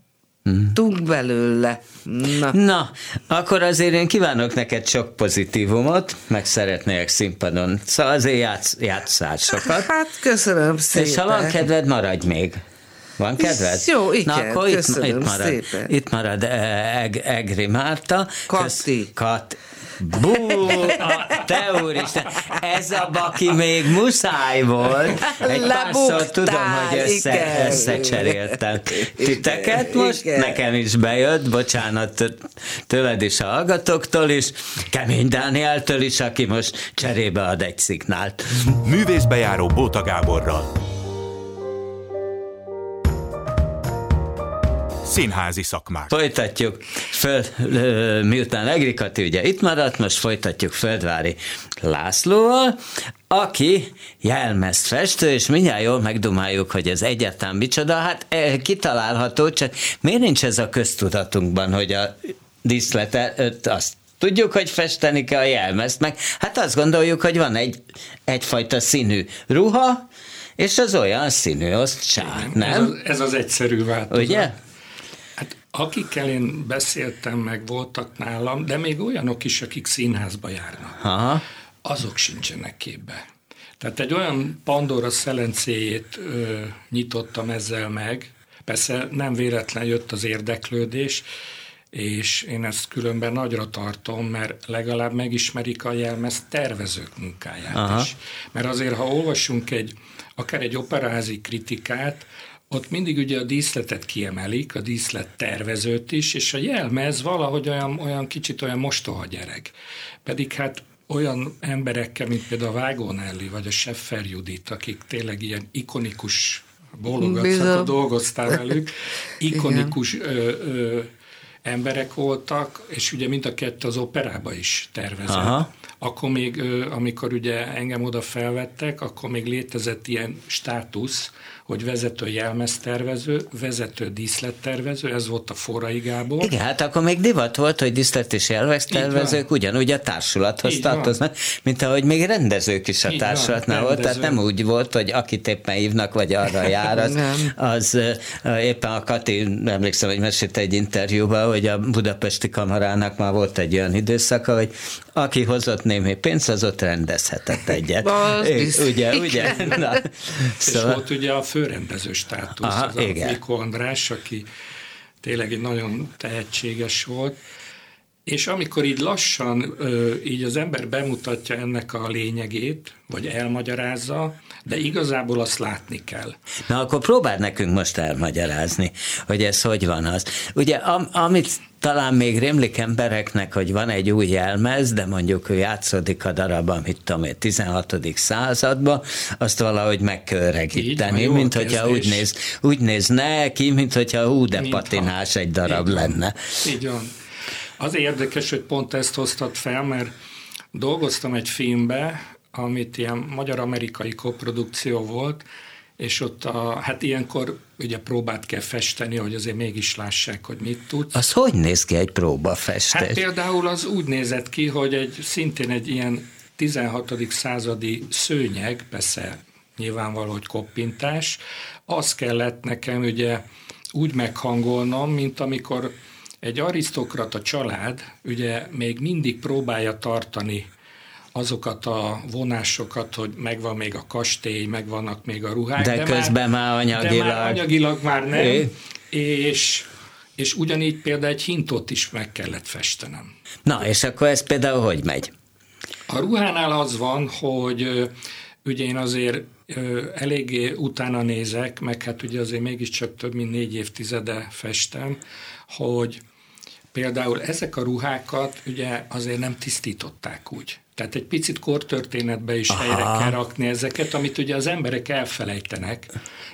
[SPEAKER 3] Tunk belőle. Na.
[SPEAKER 2] Na, akkor azért én kívánok neked sok pozitívumot, meg szeretnék színpadon. Szóval azért játsz, játszál sokat.
[SPEAKER 3] Hát köszönöm szépen.
[SPEAKER 2] És ha van kedved, maradj még. Van kedved?
[SPEAKER 3] Jó, igen,
[SPEAKER 2] Na, akkor itt,
[SPEAKER 3] köszönöm
[SPEAKER 2] itt marad,
[SPEAKER 3] szépen.
[SPEAKER 2] Itt marad eh, Eg, Egri Márta.
[SPEAKER 3] Kati.
[SPEAKER 2] Kat. Bú, a te úristen, ez a baki még muszáj volt. Egy párszor tudom, hogy össze,
[SPEAKER 3] igen.
[SPEAKER 2] összecseréltem titeket most,
[SPEAKER 3] igen.
[SPEAKER 2] nekem is bejött, bocsánat tőled is a hallgatóktól is, Kemény Dánieltől is, aki most cserébe ad egy szignált.
[SPEAKER 1] Művészbejáró Bóta Gáborral. Színházi szakmák.
[SPEAKER 2] Folytatjuk, föl, ö, miután Egrikati ugye itt maradt, most folytatjuk Földvári Lászlóval, aki jelmezt festő, és mindjárt jól megdumáljuk, hogy ez egyáltalán micsoda, hát kitalálható, csak miért nincs ez a köztudatunkban, hogy a díszletet, azt tudjuk, hogy festeni kell a jelmezt, meg hát azt gondoljuk, hogy van egy, egyfajta színű ruha, és az olyan színű, azt
[SPEAKER 4] Ez
[SPEAKER 2] nem?
[SPEAKER 4] az, ez az egyszerű változat.
[SPEAKER 2] Ugye?
[SPEAKER 4] Akikkel én beszéltem, meg voltak nálam, de még olyanok is, akik színházba járnak.
[SPEAKER 2] Aha.
[SPEAKER 4] azok sincsenek képbe. Tehát egy olyan Pandora szelencéjét ö, nyitottam ezzel meg, persze nem véletlen jött az érdeklődés, és én ezt különben nagyra tartom, mert legalább megismerik a jelmez tervezők munkáját
[SPEAKER 2] Aha.
[SPEAKER 4] is. Mert azért, ha olvasunk egy, akár egy operázi kritikát, ott mindig ugye a díszletet kiemelik, a díszlet tervezőt is, és a jelmez valahogy olyan, olyan kicsit olyan mostoha gyerek. Pedig hát olyan emberekkel, mint például a Vágó Nelly, vagy a Seffer Judit, akik tényleg ilyen ikonikus, bólogatsz,
[SPEAKER 3] Bizony.
[SPEAKER 4] akkor dolgoztál velük, (laughs) ikonikus ö, ö, emberek voltak, és ugye mind a kettő az operába is tervezett.
[SPEAKER 2] Aha.
[SPEAKER 4] Akkor még, amikor ugye engem oda felvettek, akkor még létezett ilyen státusz, hogy vezető jelmeztervező, vezető díszlettervező, ez volt a Forrai Gábor.
[SPEAKER 2] Igen, hát akkor még divat volt, hogy diszlet és jelvez tervezők ugyanúgy a társulathoz
[SPEAKER 4] Így van.
[SPEAKER 2] tartoznak, mint ahogy még rendezők is a
[SPEAKER 4] Így van,
[SPEAKER 2] társulatnál volt, tehát nem úgy volt, hogy akit éppen hívnak, vagy arra jár, az, az éppen a Kati, emlékszem, hogy mesélte egy interjúban, hogy a budapesti kamarának már volt egy olyan időszaka, hogy aki hozott némi pénzt, az ott rendezhetett egyet. (laughs)
[SPEAKER 3] Az
[SPEAKER 2] ugye, ugye? Na,
[SPEAKER 4] És
[SPEAKER 2] szóval,
[SPEAKER 4] volt ugye a főrendező státusz,
[SPEAKER 2] Aha,
[SPEAKER 4] az a
[SPEAKER 2] igen.
[SPEAKER 4] Mikó András, aki tényleg egy nagyon tehetséges volt. És amikor így lassan így az ember bemutatja ennek a lényegét, vagy elmagyarázza, de igazából azt látni kell.
[SPEAKER 2] Na akkor próbáld nekünk most elmagyarázni, hogy ez hogy van az. Ugye, am, amit talán még rémlik embereknek, hogy van egy új jelmez, de mondjuk ő játszódik a darabban, mit tudom én, 16. században, azt valahogy meg kell
[SPEAKER 4] Így van,
[SPEAKER 2] mint hogyha úgy néz, úgy néz neki, mint hogyha hú, de
[SPEAKER 4] Mintha.
[SPEAKER 2] patinás egy darab
[SPEAKER 4] Így van.
[SPEAKER 2] lenne.
[SPEAKER 4] Így van. Az érdekes, hogy pont ezt hoztad fel, mert dolgoztam egy filmbe, amit ilyen magyar-amerikai koprodukció volt, és ott a, hát ilyenkor ugye próbát kell festeni, hogy azért mégis lássák, hogy mit tudsz.
[SPEAKER 2] Az hogy néz ki egy
[SPEAKER 4] Hát
[SPEAKER 2] próbafestés?
[SPEAKER 4] például az úgy nézett ki, hogy egy szintén egy ilyen 16. századi szőnyeg, persze nyilvánvaló, hogy koppintás, az kellett nekem ugye úgy meghangolnom, mint amikor egy arisztokrata család ugye még mindig próbálja tartani azokat a vonásokat, hogy megvan még a kastély, megvannak még a ruhák.
[SPEAKER 2] De közben már anyagilag-
[SPEAKER 4] De már anyagilag már nem.
[SPEAKER 2] É.
[SPEAKER 4] És, és ugyanígy például egy hintot is meg kellett festenem.
[SPEAKER 2] Na, és akkor ez például hogy megy?
[SPEAKER 4] A ruhánál az van, hogy ugye én azért eléggé utána nézek, meg hát ugye azért mégiscsak több mint négy évtizede festem, hogy például ezek a ruhákat ugye azért nem tisztították úgy. Tehát egy picit kortörténetbe is Aha. helyre kell rakni ezeket, amit ugye az emberek elfelejtenek.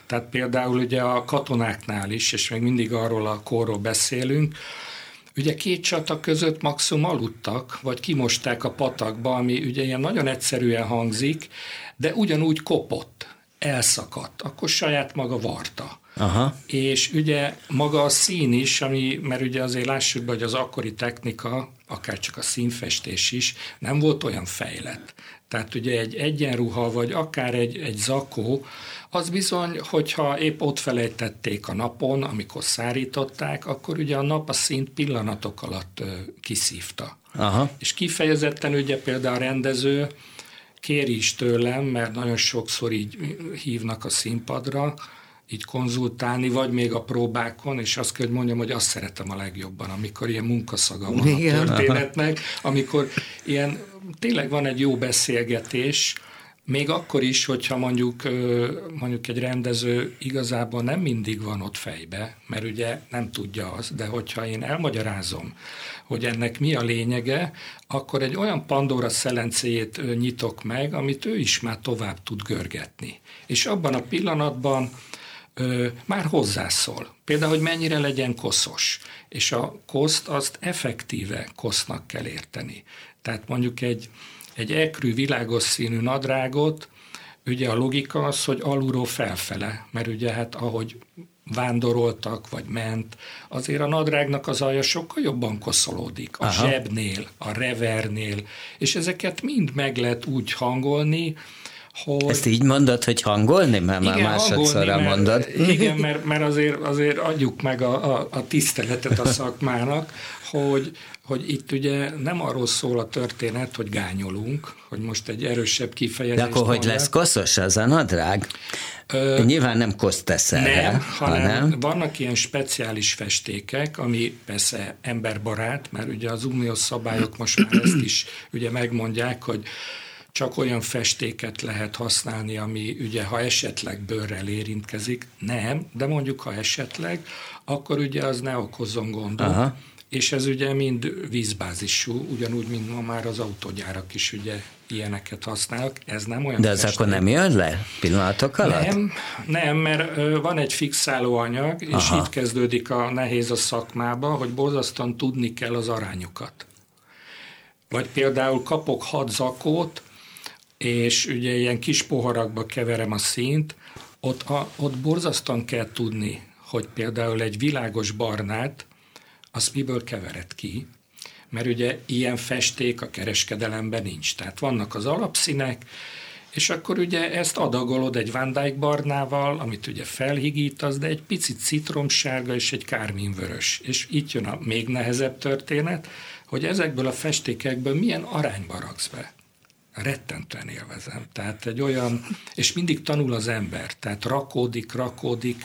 [SPEAKER 4] Tehát például ugye a katonáknál is, és még mindig arról a korról beszélünk, Ugye két csata között maximum aludtak, vagy kimosták a patakba, ami ugye ilyen nagyon egyszerűen hangzik, de ugyanúgy kopott, elszakadt, akkor saját maga varta.
[SPEAKER 2] Aha.
[SPEAKER 4] és ugye maga a szín is, ami, mert ugye azért lássuk be, hogy az akkori technika, akár csak a színfestés is, nem volt olyan fejlett. Tehát ugye egy egyenruha, vagy akár egy, egy zakó, az bizony, hogyha épp ott felejtették a napon, amikor szárították, akkor ugye a nap a szint pillanatok alatt kiszívta.
[SPEAKER 2] Aha.
[SPEAKER 4] És kifejezetten ugye például a rendező kéri is tőlem, mert nagyon sokszor így hívnak a színpadra, így konzultálni, vagy még a próbákon, és azt kell, hogy mondjam, hogy azt szeretem a legjobban, amikor ilyen munkaszaga van Igen. a történetnek, amikor ilyen tényleg van egy jó beszélgetés, még akkor is, hogyha mondjuk, mondjuk egy rendező igazából nem mindig van ott fejbe, mert ugye nem tudja az, de hogyha én elmagyarázom, hogy ennek mi a lényege, akkor egy olyan Pandora szelencéjét nyitok meg, amit ő is már tovább tud görgetni. És abban a pillanatban ö, már hozzászól. Például, hogy mennyire legyen koszos. És a koszt azt effektíve kosznak kell érteni. Tehát mondjuk egy, egy ekrű világos színű nadrágot, ugye a logika az, hogy alulról felfele, mert ugye hát ahogy vándoroltak, vagy ment, azért a nadrágnak az alja sokkal jobban koszolódik. A Aha. zsebnél, a revernél, és ezeket mind meg lehet úgy hangolni,
[SPEAKER 2] hogy... Ezt így mondod, hogy hangolni? Mert már másodszorra mondod. (laughs)
[SPEAKER 4] Igen, (laughs) mert, mert azért, azért adjuk meg a, a, a tiszteletet a szakmának, hogy, hogy itt ugye nem arról szól a történet, hogy gányolunk, hogy most egy erősebb kifejezés.
[SPEAKER 2] De akkor mondják. hogy lesz koszos az a nadrág? Ö, Nyilván nem koszt teszel
[SPEAKER 4] Nem, hanem, hanem vannak ilyen speciális festékek, ami persze emberbarát, mert ugye az uniós szabályok most már ezt is ugye megmondják, hogy csak olyan festéket lehet használni, ami ugye, ha esetleg bőrrel érintkezik, nem, de mondjuk, ha esetleg, akkor ugye az ne okozzon gondot. Aha. És ez ugye mind vízbázisú, ugyanúgy, mint ma már az autógyárak is ugye ilyeneket használnak. Ez nem olyan
[SPEAKER 2] De ez festék. akkor nem jön le pillanatok alatt?
[SPEAKER 4] Nem, nem mert van egy fixáló anyag, és Aha. itt kezdődik a nehéz a szakmába, hogy borzasztóan tudni kell az arányokat. Vagy például kapok hat zakót, és ugye ilyen kis poharakba keverem a színt, ott, a, ott borzasztóan kell tudni, hogy például egy világos barnát, az miből kevered ki, mert ugye ilyen festék a kereskedelemben nincs. Tehát vannak az alapszínek, és akkor ugye ezt adagolod egy Van Dyke barnával, amit ugye felhigítasz, de egy picit citromsárga és egy kárminvörös. És itt jön a még nehezebb történet, hogy ezekből a festékekből milyen arányba raksz be rettentően élvezem. Tehát egy olyan, és mindig tanul az ember, tehát rakódik, rakódik,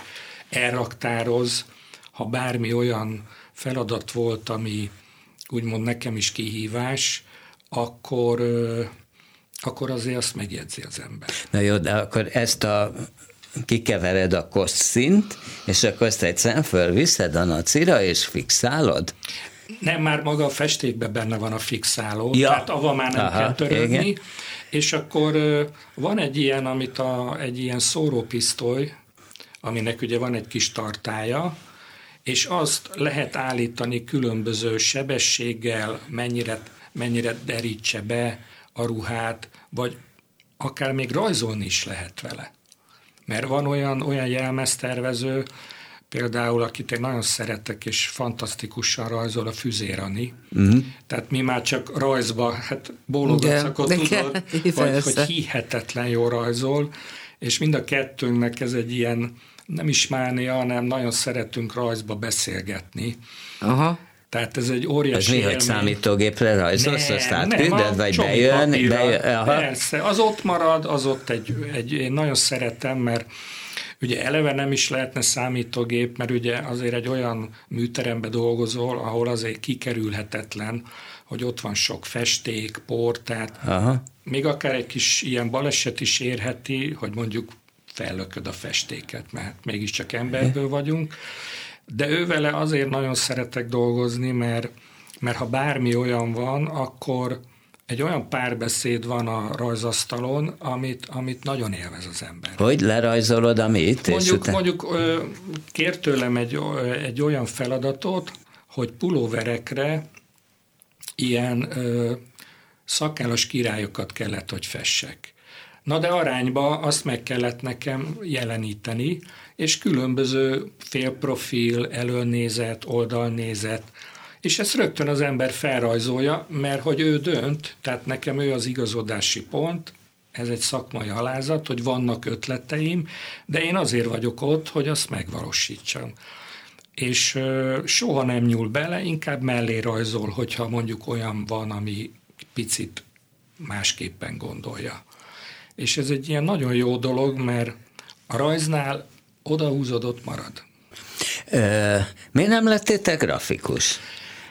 [SPEAKER 4] elraktároz, ha bármi olyan feladat volt, ami úgymond nekem is kihívás, akkor, akkor azért azt megjegyzi az ember.
[SPEAKER 2] Na jó, de akkor ezt a kikevered a kosszint, és akkor ezt egyszerűen fölviszed a nacira, és fixálod?
[SPEAKER 4] Nem, már maga a festékben benne van a fixáló, ja. tehát ava már nem Aha, kell törődni, igen. és akkor van egy ilyen, amit a, egy ilyen szórópisztoly, aminek ugye van egy kis tartája, és azt lehet állítani különböző sebességgel, mennyire, mennyire derítse be a ruhát, vagy akár még rajzolni is lehet vele. Mert van olyan, olyan jelmeztervező, például, akit én nagyon szeretek, és fantasztikusan rajzol a Füzérani. Uh-huh. Tehát mi már csak rajzba, hát bólogatsz, akkor tudod, vagy, hogy hihetetlen jó rajzol, és mind a kettőnknek ez egy ilyen, nem is mánia, hanem nagyon szeretünk rajzba beszélgetni. Aha. Tehát ez egy óriási Ez
[SPEAKER 2] mi, hogy számítógépre rajzolsz, azt átkülded, vagy bejön? bejön
[SPEAKER 4] aha. Persze, az ott marad, az ott egy, egy, én nagyon szeretem, mert Ugye eleve nem is lehetne számítógép, mert ugye azért egy olyan műterembe dolgozol, ahol azért kikerülhetetlen, hogy ott van sok festék, por, tehát Aha. még akár egy kis ilyen baleset is érheti, hogy mondjuk fellököd a festéket, mert mégiscsak emberből vagyunk. De ővele azért nagyon szeretek dolgozni, mert, mert ha bármi olyan van, akkor egy olyan párbeszéd van a rajzasztalon, amit, amit nagyon élvez az ember.
[SPEAKER 2] Hogy lerajzolod amit?
[SPEAKER 4] Mondjuk, után... mondjuk kér tőlem egy, egy olyan feladatot, hogy pulóverekre ilyen ö, szakállas királyokat kellett, hogy fessek. Na de arányba azt meg kellett nekem jeleníteni, és különböző félprofil, előnézet, oldalnézet, és ezt rögtön az ember felrajzolja, mert hogy ő dönt, tehát nekem ő az igazodási pont, ez egy szakmai alázat, hogy vannak ötleteim, de én azért vagyok ott, hogy azt megvalósítsam. És soha nem nyúl bele, inkább mellé rajzol, hogyha mondjuk olyan van, ami picit másképpen gondolja. És ez egy ilyen nagyon jó dolog, mert a rajznál odahúzódott marad.
[SPEAKER 2] Ö, miért nem lettél te grafikus?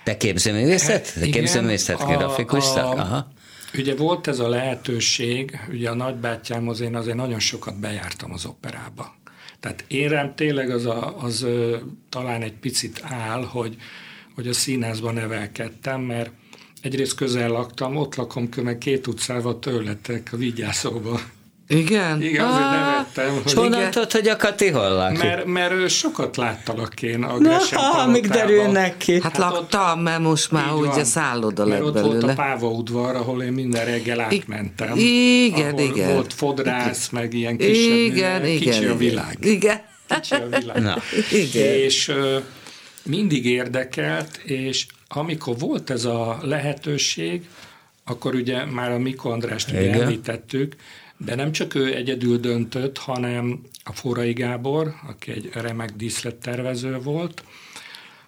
[SPEAKER 2] Te képzőművészet? Hát, Te képzőművészet, grafikus a, a, Aha.
[SPEAKER 4] Ugye volt ez a lehetőség, ugye a nagybátyámhoz én azért nagyon sokat bejártam az operába. Tehát én rám tényleg az, a, az ö, talán egy picit áll, hogy, hogy a színházban nevelkedtem, mert egyrészt közel laktam, ott lakom meg két utcával tőletek a vigyászóban.
[SPEAKER 3] Igen?
[SPEAKER 4] Igen, azért ah, nevettem.
[SPEAKER 2] És honnan tudod, hogy a Kati hol lakik?
[SPEAKER 4] Mert, mert sokat láttalak én a Gresham
[SPEAKER 2] Na, amíg derülnek ki.
[SPEAKER 3] Hát, hát laktam, mert most már úgy a szálloda lett
[SPEAKER 4] ott
[SPEAKER 3] belőle.
[SPEAKER 4] volt a Páva udvar, ahol én minden reggel átmentem.
[SPEAKER 3] Igen, igen.
[SPEAKER 4] volt fodrász, igen. meg ilyen kisebb, igen, igen, kicsi a világ.
[SPEAKER 3] Igen.
[SPEAKER 4] Kicsi a világ. Na.
[SPEAKER 3] Igen.
[SPEAKER 4] És uh, mindig érdekelt, és amikor volt ez a lehetőség, akkor ugye már a Mikó Andrást említettük, de nem csak ő egyedül döntött, hanem a Forrai Gábor, aki egy remek díszlettervező volt,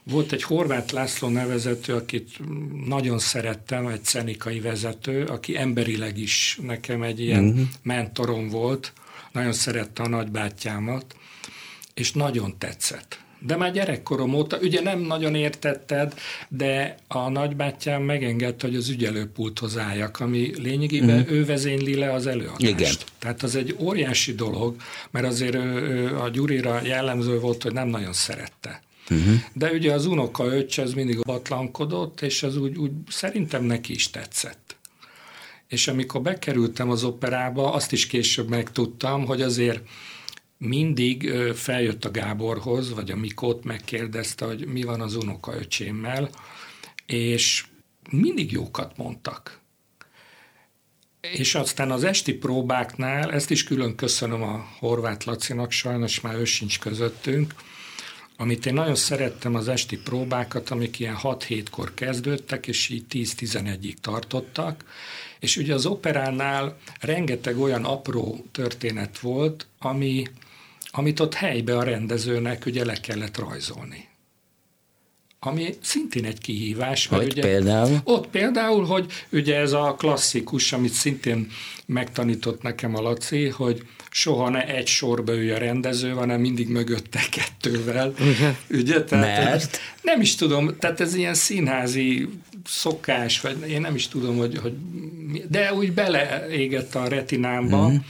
[SPEAKER 4] volt egy Horváth László nevezető, akit nagyon szerettem, egy szenikai vezető, aki emberileg is nekem egy ilyen uh-huh. mentorom volt, nagyon szerette a nagybátyámat, és nagyon tetszett de már gyerekkorom óta, ugye nem nagyon értetted, de a nagybátyám megengedte, hogy az ügyelőpulthoz álljak, ami lényegében mm. ő vezényli le az előadást.
[SPEAKER 2] Igen.
[SPEAKER 4] Tehát az egy óriási dolog, mert azért a Gyurira jellemző volt, hogy nem nagyon szerette. Uh-huh. De ugye az unoka öccse az mindig batlankodott, és az úgy, úgy szerintem neki is tetszett. És amikor bekerültem az operába, azt is később megtudtam, hogy azért mindig feljött a Gáborhoz, vagy a Mikót megkérdezte, hogy mi van az unokaöcsémmel, és mindig jókat mondtak. És aztán az esti próbáknál, ezt is külön köszönöm a Horváth Lacinak, sajnos már ő sincs közöttünk, amit én nagyon szerettem az esti próbákat, amik ilyen 6-7-kor kezdődtek, és így 10-11-ig tartottak, és ugye az operánál rengeteg olyan apró történet volt, ami, amit ott helybe a rendezőnek ugye le kellett rajzolni. Ami szintén egy kihívás.
[SPEAKER 2] Mert hogy ugye, például?
[SPEAKER 4] Ott például, hogy ugye ez a klasszikus, amit szintén megtanított nekem a Laci, hogy soha ne egy sorba ülj a rendező, hanem mindig mögötte kettővel.
[SPEAKER 2] Uh-huh.
[SPEAKER 4] Ugye?
[SPEAKER 2] Tehát, Mert?
[SPEAKER 4] Nem is tudom, tehát ez ilyen színházi szokás, vagy én nem is tudom, hogy, hogy de úgy beleégett a retinámba, uh-huh.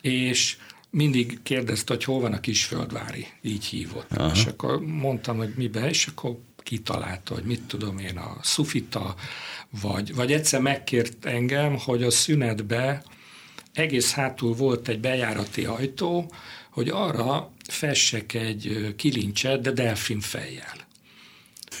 [SPEAKER 4] és mindig kérdezte, hogy hol van a Kisföldvári, így hívott. Aha. És akkor mondtam, hogy mibe, és akkor kitalálta, hogy mit tudom én, a szufita, vagy, vagy egyszer megkért engem, hogy a szünetbe egész hátul volt egy bejárati ajtó, hogy arra fessek egy kilincset, de delfin fejjel.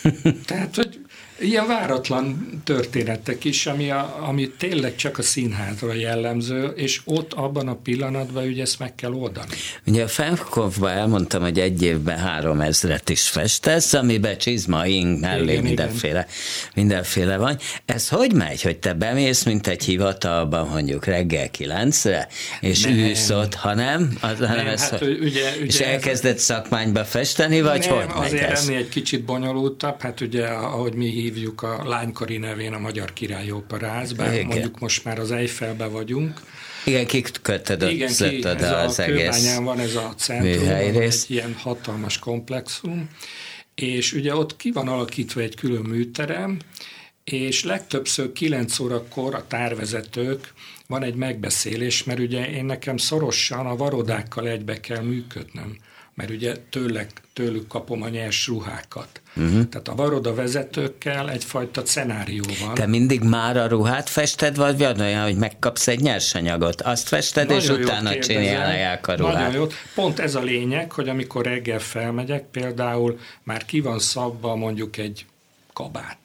[SPEAKER 4] (laughs) Tehát, hogy ilyen váratlan történetek is, ami, a, ami tényleg csak a színházra jellemző, és ott abban a pillanatban ugye ezt meg kell oldani.
[SPEAKER 2] Ugye a Felkovban elmondtam, hogy egy évben három ezret is festesz, amiben csizma, ing, mellé igen, mindenféle, igen. mindenféle van. Ez hogy megy, hogy te bemész, mint egy hivatalban mondjuk reggel kilencre, és nem. ülsz ott, ha nem? Az, nem hanem ez, hát, hogy, ugye, ugye és elkezdett ez... szakmányba festeni, vagy nem, hogy megy
[SPEAKER 4] azért ez? ennél egy kicsit bonyolultabb, hát ugye, ahogy mi hívjuk a lánykori nevén a Magyar Király Operáz, bár Igen. mondjuk most már az Eiffelbe vagyunk.
[SPEAKER 2] Igen, kik kötted
[SPEAKER 4] Igen, ki, ez az a egész van ez a centrum, egy ilyen hatalmas komplexum, és ugye ott ki van alakítva egy külön műterem, és legtöbbször 9 órakor a tárvezetők van egy megbeszélés, mert ugye én nekem szorosan a varodákkal egybe kell működnöm mert ugye tőlek, tőlük kapom a nyers ruhákat. Uh-huh. Tehát a varoda vezetőkkel egyfajta szenárió van.
[SPEAKER 2] Te mindig már a ruhát fested, vagy van olyan, hogy megkapsz egy nyersanyagot, azt fested, Nagyon és utána csinálják a ruhát.
[SPEAKER 4] Nagyon jó. Pont ez a lényeg, hogy amikor reggel felmegyek, például már ki van szabva mondjuk egy kabát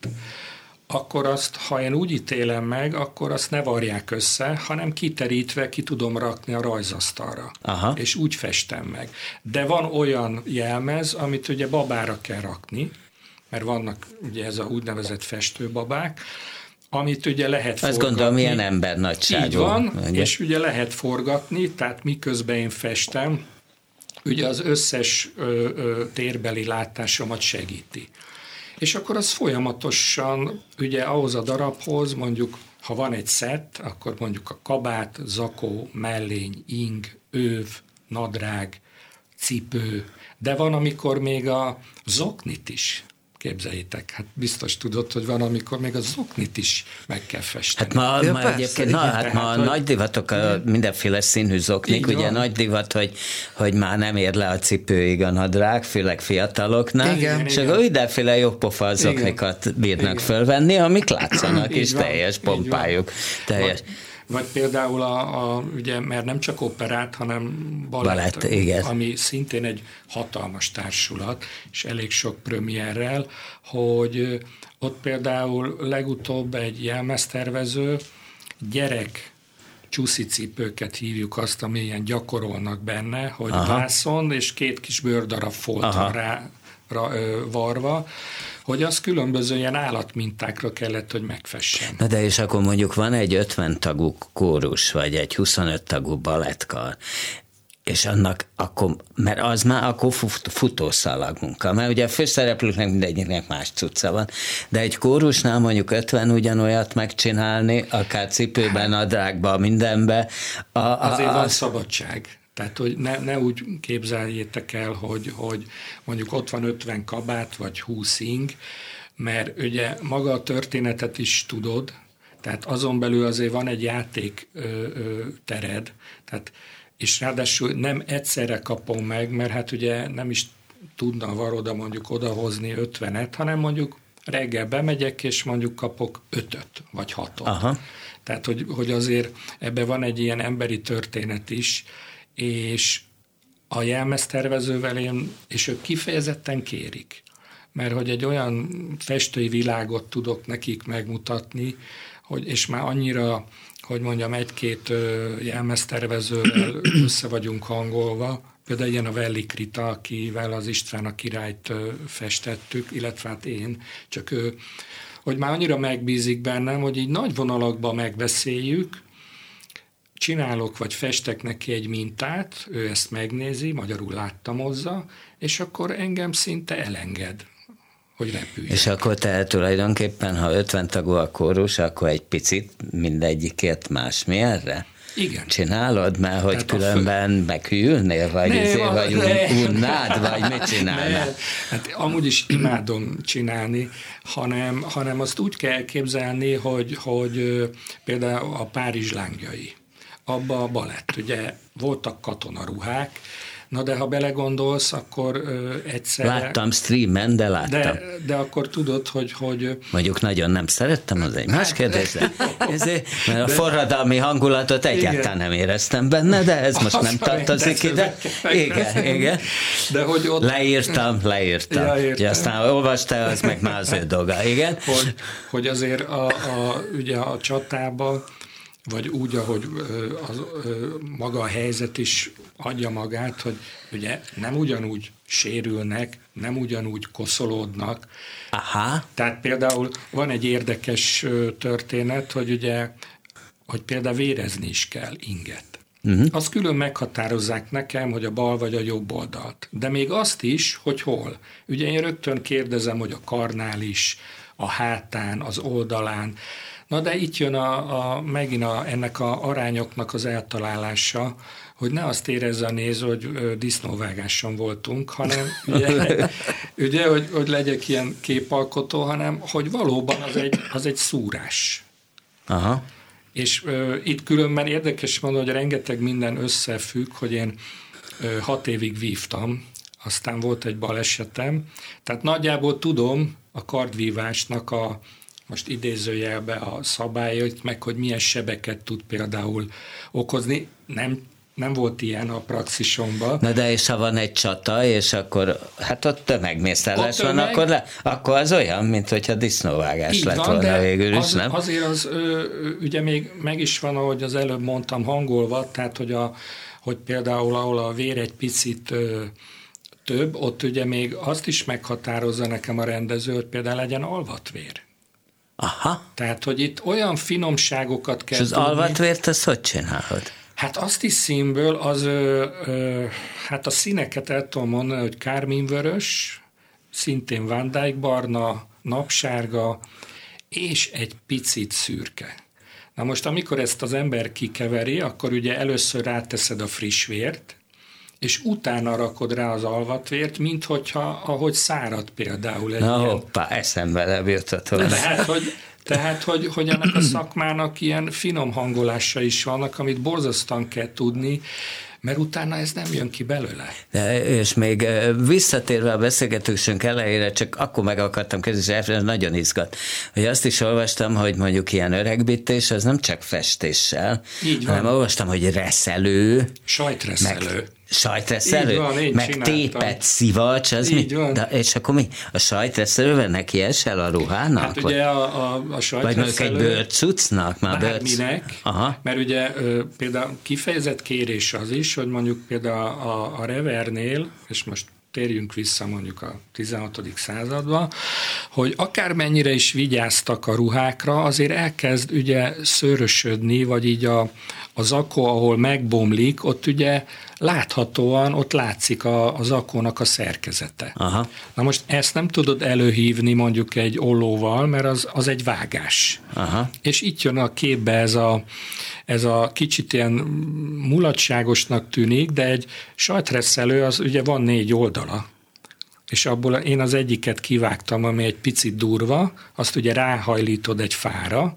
[SPEAKER 4] akkor azt, ha én úgy ítélem meg, akkor azt ne varják össze, hanem kiterítve ki tudom rakni a rajzasztalra.
[SPEAKER 2] Aha.
[SPEAKER 4] És úgy festem meg. De van olyan jelmez, amit ugye babára kell rakni, mert vannak ugye ez a úgynevezett festőbabák, amit ugye lehet
[SPEAKER 2] Azt
[SPEAKER 4] forgatni.
[SPEAKER 2] gondolom, ilyen ember nagyságú.
[SPEAKER 4] Így van,
[SPEAKER 2] ugye?
[SPEAKER 4] és ugye lehet forgatni, tehát miközben én festem, ugye az összes ö, ö, térbeli látásomat segíti. És akkor az folyamatosan ugye ahhoz a darabhoz mondjuk, ha van egy szett, akkor mondjuk a kabát, zakó, mellény, ing, őv, nadrág, cipő, de van, amikor még a zoknit is képzeljétek. Hát biztos tudod, hogy van, amikor még a zoknit is meg kell festeni.
[SPEAKER 2] Hát ma,
[SPEAKER 3] Ja,
[SPEAKER 2] ma
[SPEAKER 3] persze,
[SPEAKER 2] egyébként, na, hát ma
[SPEAKER 4] tehát,
[SPEAKER 2] a nagy divatok, a mindenféle színű zoknik, ugye
[SPEAKER 4] van.
[SPEAKER 2] nagy divat, hogy, hogy már nem ér le a cipőig a nadrág, főleg fiataloknál,
[SPEAKER 3] Igen.
[SPEAKER 2] és
[SPEAKER 4] Igen.
[SPEAKER 2] akkor mindenféle jobb pofa zoknikat bírnak
[SPEAKER 4] Igen.
[SPEAKER 2] fölvenni, amik látszanak, és
[SPEAKER 4] van,
[SPEAKER 2] teljes
[SPEAKER 4] van.
[SPEAKER 2] pompájuk. Teljes.
[SPEAKER 4] Vagy, vagy például a, a, ugye, mert nem csak operát, hanem balett,
[SPEAKER 2] Balett, igen.
[SPEAKER 4] ami szintén egy hatalmas társulat, és elég sok premierrel, hogy ott például legutóbb egy jelmeztervező gyerek csuszicipőket hívjuk azt, ami ilyen gyakorolnak benne, hogy
[SPEAKER 2] Aha.
[SPEAKER 4] Vászon és két kis bőrdarab folt rá, varva, hogy az különböző ilyen állatmintákra kellett, hogy megfessen.
[SPEAKER 2] Na de és akkor mondjuk van egy 50 tagú kórus, vagy egy 25 tagú balettkar, és annak akkor, mert az már akkor fut, futószalag munka, mert ugye a főszereplőknek mindegyiknek más cucca van, de egy kórusnál mondjuk 50 ugyanolyat megcsinálni, akár cipőben, nadrágban, mindenbe, a, a,
[SPEAKER 4] Azért van
[SPEAKER 2] az,
[SPEAKER 4] szabadság. Tehát, hogy ne, ne úgy képzeljétek el, hogy, hogy mondjuk ott van 50 kabát, vagy 20 ing, mert ugye maga a történetet is tudod, tehát azon belül azért van egy játék ö, ö, tered, tehát, és ráadásul nem egyszerre kapom meg, mert hát ugye nem is tudna a varoda mondjuk odahozni 50-et, hanem mondjuk reggel bemegyek, és mondjuk kapok 5-öt, vagy 6-ot.
[SPEAKER 2] Aha.
[SPEAKER 4] Tehát, hogy, hogy azért ebbe van egy ilyen emberi történet is, és a jelmeztervezővel én, és ők kifejezetten kérik, mert hogy egy olyan festői világot tudok nekik megmutatni, hogy, és már annyira, hogy mondjam, egy-két jelmeztervezővel össze vagyunk hangolva, például ilyen a Velli Krita, akivel az István a királyt festettük, illetve hát én, csak ő, hogy már annyira megbízik bennem, hogy így nagy vonalakban megbeszéljük, csinálok vagy festek neki egy mintát, ő ezt megnézi, magyarul láttamozza, és akkor engem szinte elenged, hogy repülj.
[SPEAKER 2] és akkor te tulajdonképpen, ha 50 tagú a kórus, akkor egy picit mindegyikért más mi erre?
[SPEAKER 4] Igen.
[SPEAKER 2] Csinálod, mert hogy
[SPEAKER 4] Tehát
[SPEAKER 2] különben meghűlnél, vagy,
[SPEAKER 4] Nem,
[SPEAKER 2] izé, vagy un- unnád, vagy mit csinálnál?
[SPEAKER 4] Hát amúgy is imádom csinálni, hanem, hanem azt úgy kell elképzelni, hogy, hogy például a Párizs lángjai, abba a balett, ugye voltak katonaruhák, na de ha belegondolsz, akkor ö, egyszerre...
[SPEAKER 2] Láttam streamen, de láttam.
[SPEAKER 4] De, de akkor tudod, hogy, hogy
[SPEAKER 2] Mondjuk nagyon nem szerettem, az egy más kérdés, de ezért, mert a forradalmi hangulatot egyáltalán nem éreztem benne, de ez most nem tartozik ide. Igen, igen.
[SPEAKER 4] De hogy ott,
[SPEAKER 2] Leírtam, leírtam.
[SPEAKER 4] Ja,
[SPEAKER 2] aztán olvastál, az meg már az ő dolga, igen.
[SPEAKER 4] hogy, hogy azért a, a, ugye a csatába, vagy úgy, ahogy az, maga a helyzet is adja magát, hogy ugye nem ugyanúgy sérülnek, nem ugyanúgy koszolódnak.
[SPEAKER 2] Aha,
[SPEAKER 4] Tehát például van egy érdekes történet, hogy ugye, hogy például vérezni is kell inget. Uh-huh. Azt külön meghatározzák nekem, hogy a bal vagy a jobb oldalt. De még azt is, hogy hol. Ugye én rögtön kérdezem, hogy a karnál is, a hátán, az oldalán. Na de itt jön a, a, megint a, ennek a arányoknak az eltalálása, hogy ne azt érezze a néző, hogy disznóvágáson voltunk, hanem (laughs) ugye, ugye hogy, hogy legyek ilyen képalkotó, hanem hogy valóban az egy, az egy szúrás.
[SPEAKER 2] aha.
[SPEAKER 4] És ö, itt különben érdekes mondani, hogy rengeteg minden összefügg, hogy én ö, hat évig vívtam, aztán volt egy balesetem, tehát nagyjából tudom a kardvívásnak a, most idézőjelbe a szabályait, meg hogy milyen sebeket tud például okozni. Nem nem volt ilyen a praxisomban.
[SPEAKER 2] Na de és ha van egy csata, és akkor hát ott tömegmészárlás van,
[SPEAKER 4] tömeg-
[SPEAKER 2] akkor, le, akkor az olyan, mint hogyha disznóvágás
[SPEAKER 4] Így
[SPEAKER 2] lett
[SPEAKER 4] van,
[SPEAKER 2] volna végül is,
[SPEAKER 4] az,
[SPEAKER 2] nem?
[SPEAKER 4] azért az ö, ugye még meg is van, ahogy az előbb mondtam, hangolva, tehát hogy, a, hogy például ahol a vér egy picit ö, több, ott ugye még azt is meghatározza nekem a rendező, hogy például legyen alvatvér.
[SPEAKER 2] Aha.
[SPEAKER 4] Tehát, hogy itt olyan finomságokat kell
[SPEAKER 2] És az
[SPEAKER 4] tudni.
[SPEAKER 2] alvatvért, azt hogy csinálod?
[SPEAKER 4] Hát azt is színből, az, ö, ö, hát a színeket el tudom mondani, hogy kárminvörös, szintén Van barna, napsárga, és egy picit szürke. Na most, amikor ezt az ember kikeveri, akkor ugye először ráteszed a friss vért, és utána rakod rá az alvatvért, mint hogyha, ahogy szárad például egy
[SPEAKER 2] Na
[SPEAKER 4] ilyen
[SPEAKER 2] hoppá, eszembe volna.
[SPEAKER 4] tehát, hogy, tehát hogy, hogy ennek a szakmának ilyen finom hangolása is vannak, amit borzasztóan kell tudni, mert utána ez nem jön ki belőle.
[SPEAKER 2] De, és még visszatérve a beszélgetésünk elejére, csak akkor meg akartam kezdeni, és nagyon izgat, hogy azt is olvastam, hogy mondjuk ilyen öregbítés, az nem csak festéssel,
[SPEAKER 4] Így van.
[SPEAKER 2] hanem olvastam, hogy reszelő,
[SPEAKER 4] Sajtreszelő.
[SPEAKER 2] meg sajtreszelő,
[SPEAKER 4] Így van, én
[SPEAKER 2] meg
[SPEAKER 4] csináltam.
[SPEAKER 2] tépet szivacs, az
[SPEAKER 4] Így
[SPEAKER 2] mi?
[SPEAKER 4] van.
[SPEAKER 2] De, és akkor mi? A sajtreszelővel neki esel a ruhának?
[SPEAKER 4] Hát
[SPEAKER 2] vagy,
[SPEAKER 4] ugye a, a, a
[SPEAKER 2] vagy mondjuk egy
[SPEAKER 4] sajtreszelő...
[SPEAKER 2] bőrcucnak? Már bőrc...
[SPEAKER 4] Bárminek,
[SPEAKER 2] Aha.
[SPEAKER 4] mert ugye például kifejezett kérés az is, hogy mondjuk például a, a Revernél, és most térjünk vissza mondjuk a 16. századba, hogy akármennyire is vigyáztak a ruhákra, azért elkezd ugye szőrösödni, vagy így a, a zakó, ahol megbomlik, ott ugye láthatóan, ott látszik a, a zakónak a szerkezete.
[SPEAKER 2] Aha.
[SPEAKER 4] Na most ezt nem tudod előhívni mondjuk egy ollóval, mert az, az egy vágás.
[SPEAKER 2] Aha.
[SPEAKER 4] És itt jön a képbe ez a, ez a kicsit ilyen mulatságosnak tűnik, de egy sajtreszelő az ugye van négy oldala, és abból én az egyiket kivágtam, ami egy picit durva, azt ugye ráhajlítod egy fára,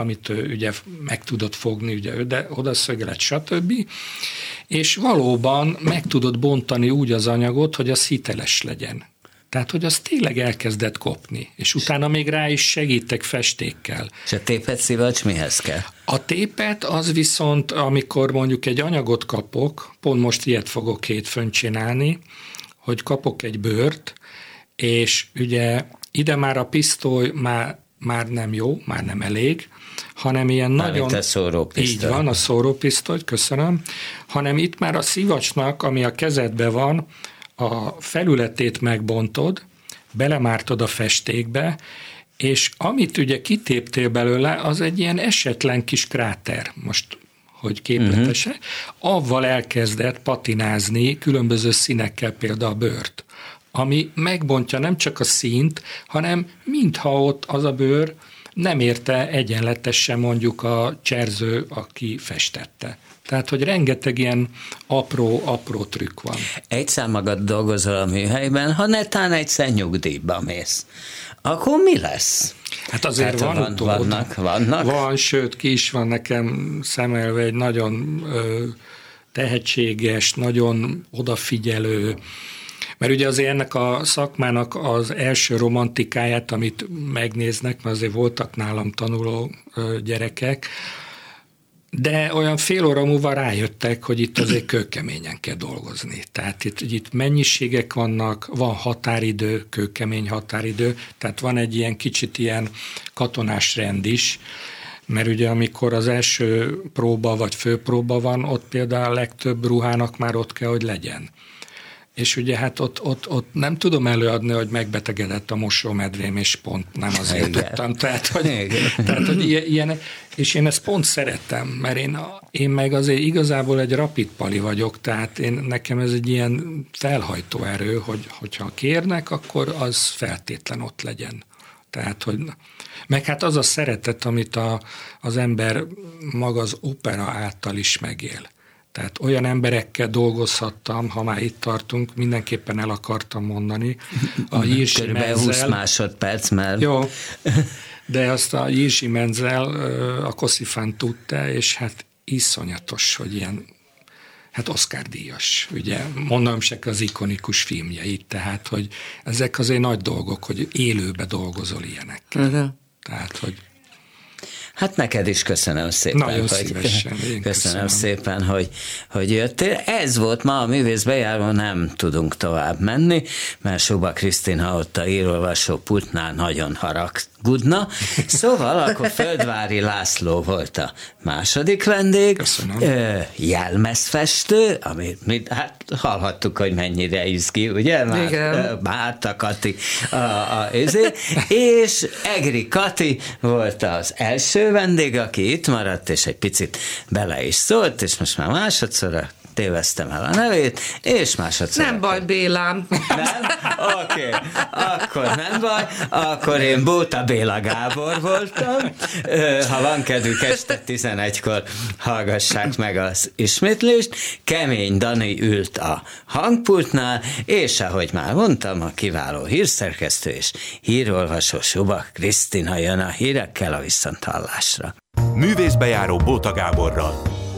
[SPEAKER 4] amit ő ugye meg tudod fogni, ugye de oda szögelet, stb. És valóban meg tudod bontani úgy az anyagot, hogy az hiteles legyen. Tehát, hogy az tényleg elkezdett kopni, és utána még rá is segítek festékkel.
[SPEAKER 2] És a tépet szivacs mihez kell?
[SPEAKER 4] A tépet az viszont, amikor mondjuk egy anyagot kapok, pont most ilyet fogok hétfőn csinálni, hogy kapok egy bőrt, és ugye ide már a pisztoly már, már nem jó, már nem elég, hanem ilyen
[SPEAKER 2] Mármint
[SPEAKER 4] nagyon...
[SPEAKER 2] a szórópisztoly.
[SPEAKER 4] Így van, a szórópisztoly, köszönöm. Hanem itt már a szivacsnak, ami a kezedben van, a felületét megbontod, belemártod a festékbe, és amit ugye kitéptél belőle, az egy ilyen esetlen kis kráter, most hogy képletese, uh-huh. avval elkezdett patinázni különböző színekkel például a bőrt, ami megbontja nem csak a színt, hanem mintha ott az a bőr nem érte egyenletesen mondjuk a cserző, aki festette. Tehát, hogy rengeteg ilyen apró-apró trükk van.
[SPEAKER 2] Egyszer magad dolgozol a műhelyben, ha netán egyszer nyugdíjba mész, akkor mi lesz?
[SPEAKER 4] Hát azért
[SPEAKER 2] Tehát
[SPEAKER 4] van,
[SPEAKER 2] van-
[SPEAKER 4] utód.
[SPEAKER 2] vannak- vannak?
[SPEAKER 4] Van, sőt, ki is van nekem szemelve egy nagyon ö, tehetséges, nagyon odafigyelő, mert ugye azért ennek a szakmának az első romantikáját, amit megnéznek, mert azért voltak nálam tanuló gyerekek, de olyan fél óra múlva rájöttek, hogy itt azért kőkeményen kell dolgozni. Tehát itt, itt mennyiségek vannak, van határidő, kőkemény határidő, tehát van egy ilyen kicsit ilyen katonás rend is, mert ugye amikor az első próba vagy főpróba van, ott például a legtöbb ruhának már ott kell, hogy legyen. És ugye hát ott, ott, ott nem tudom előadni, hogy megbetegedett a mosómedvém, és pont nem azért
[SPEAKER 2] Igen.
[SPEAKER 4] tudtam. Tehát, hogy,
[SPEAKER 2] Igen.
[SPEAKER 4] tehát, hogy ilyen, és én ezt pont szerettem, mert én, én meg azért igazából egy rapid pali vagyok, tehát én, nekem ez egy ilyen felhajtó erő, hogy, hogyha kérnek, akkor az feltétlen ott legyen. Tehát, hogy meg hát az a szeretet, amit a, az ember maga az opera által is megél. Tehát olyan emberekkel dolgozhattam, ha már itt tartunk, mindenképpen el akartam mondani. A Jirsi
[SPEAKER 2] Körülbelül 20
[SPEAKER 4] Menzel,
[SPEAKER 2] másodperc, mert
[SPEAKER 4] jó, (laughs) de azt a Jirsi Menzel, a Koszifán tudta, és hát iszonyatos, hogy ilyen hát Oscar díjas, ugye, mondom se az ikonikus filmjeit, tehát, hogy ezek azért nagy dolgok, hogy élőbe dolgozol ilyenek.
[SPEAKER 3] Uh-huh.
[SPEAKER 4] Tehát, hogy
[SPEAKER 2] Hát neked is köszönöm szépen.
[SPEAKER 4] Nagyon
[SPEAKER 2] hogy,
[SPEAKER 4] szívesen. (laughs)
[SPEAKER 2] Köszönöm,
[SPEAKER 4] köszönöm
[SPEAKER 2] szépen, hogy, hogy jöttél. Ez volt ma a művész bejáró, nem tudunk tovább menni, mert Suba ott a írolvasó pultnál nagyon haragudna. Szóval akkor (laughs) Földvári László volt a második vendég.
[SPEAKER 4] Köszönöm.
[SPEAKER 2] Ö, jelmezfestő, amit mi, hát hallhattuk, hogy mennyire izgi, ugye? Már,
[SPEAKER 3] Igen.
[SPEAKER 2] Márta Kati, a, a, ezért, és Egri Kati volt az első vendég, aki itt maradt, és egy picit bele is szólt, és most már másodszor téveztem el a nevét, és másodszor.
[SPEAKER 3] Nem baj, Bélám.
[SPEAKER 2] Nem? Oké, okay. akkor nem baj, akkor én Bóta Béla Gábor voltam. Ha van kedvük, este 11-kor hallgassák meg az ismétlést. Kemény Dani ült a hangpultnál, és ahogy már mondtam, a kiváló hírszerkesztő és hírolvasó Suba Krisztina jön a hírekkel a viszonthallásra.
[SPEAKER 1] Művészbejáró Bóta Gáborral.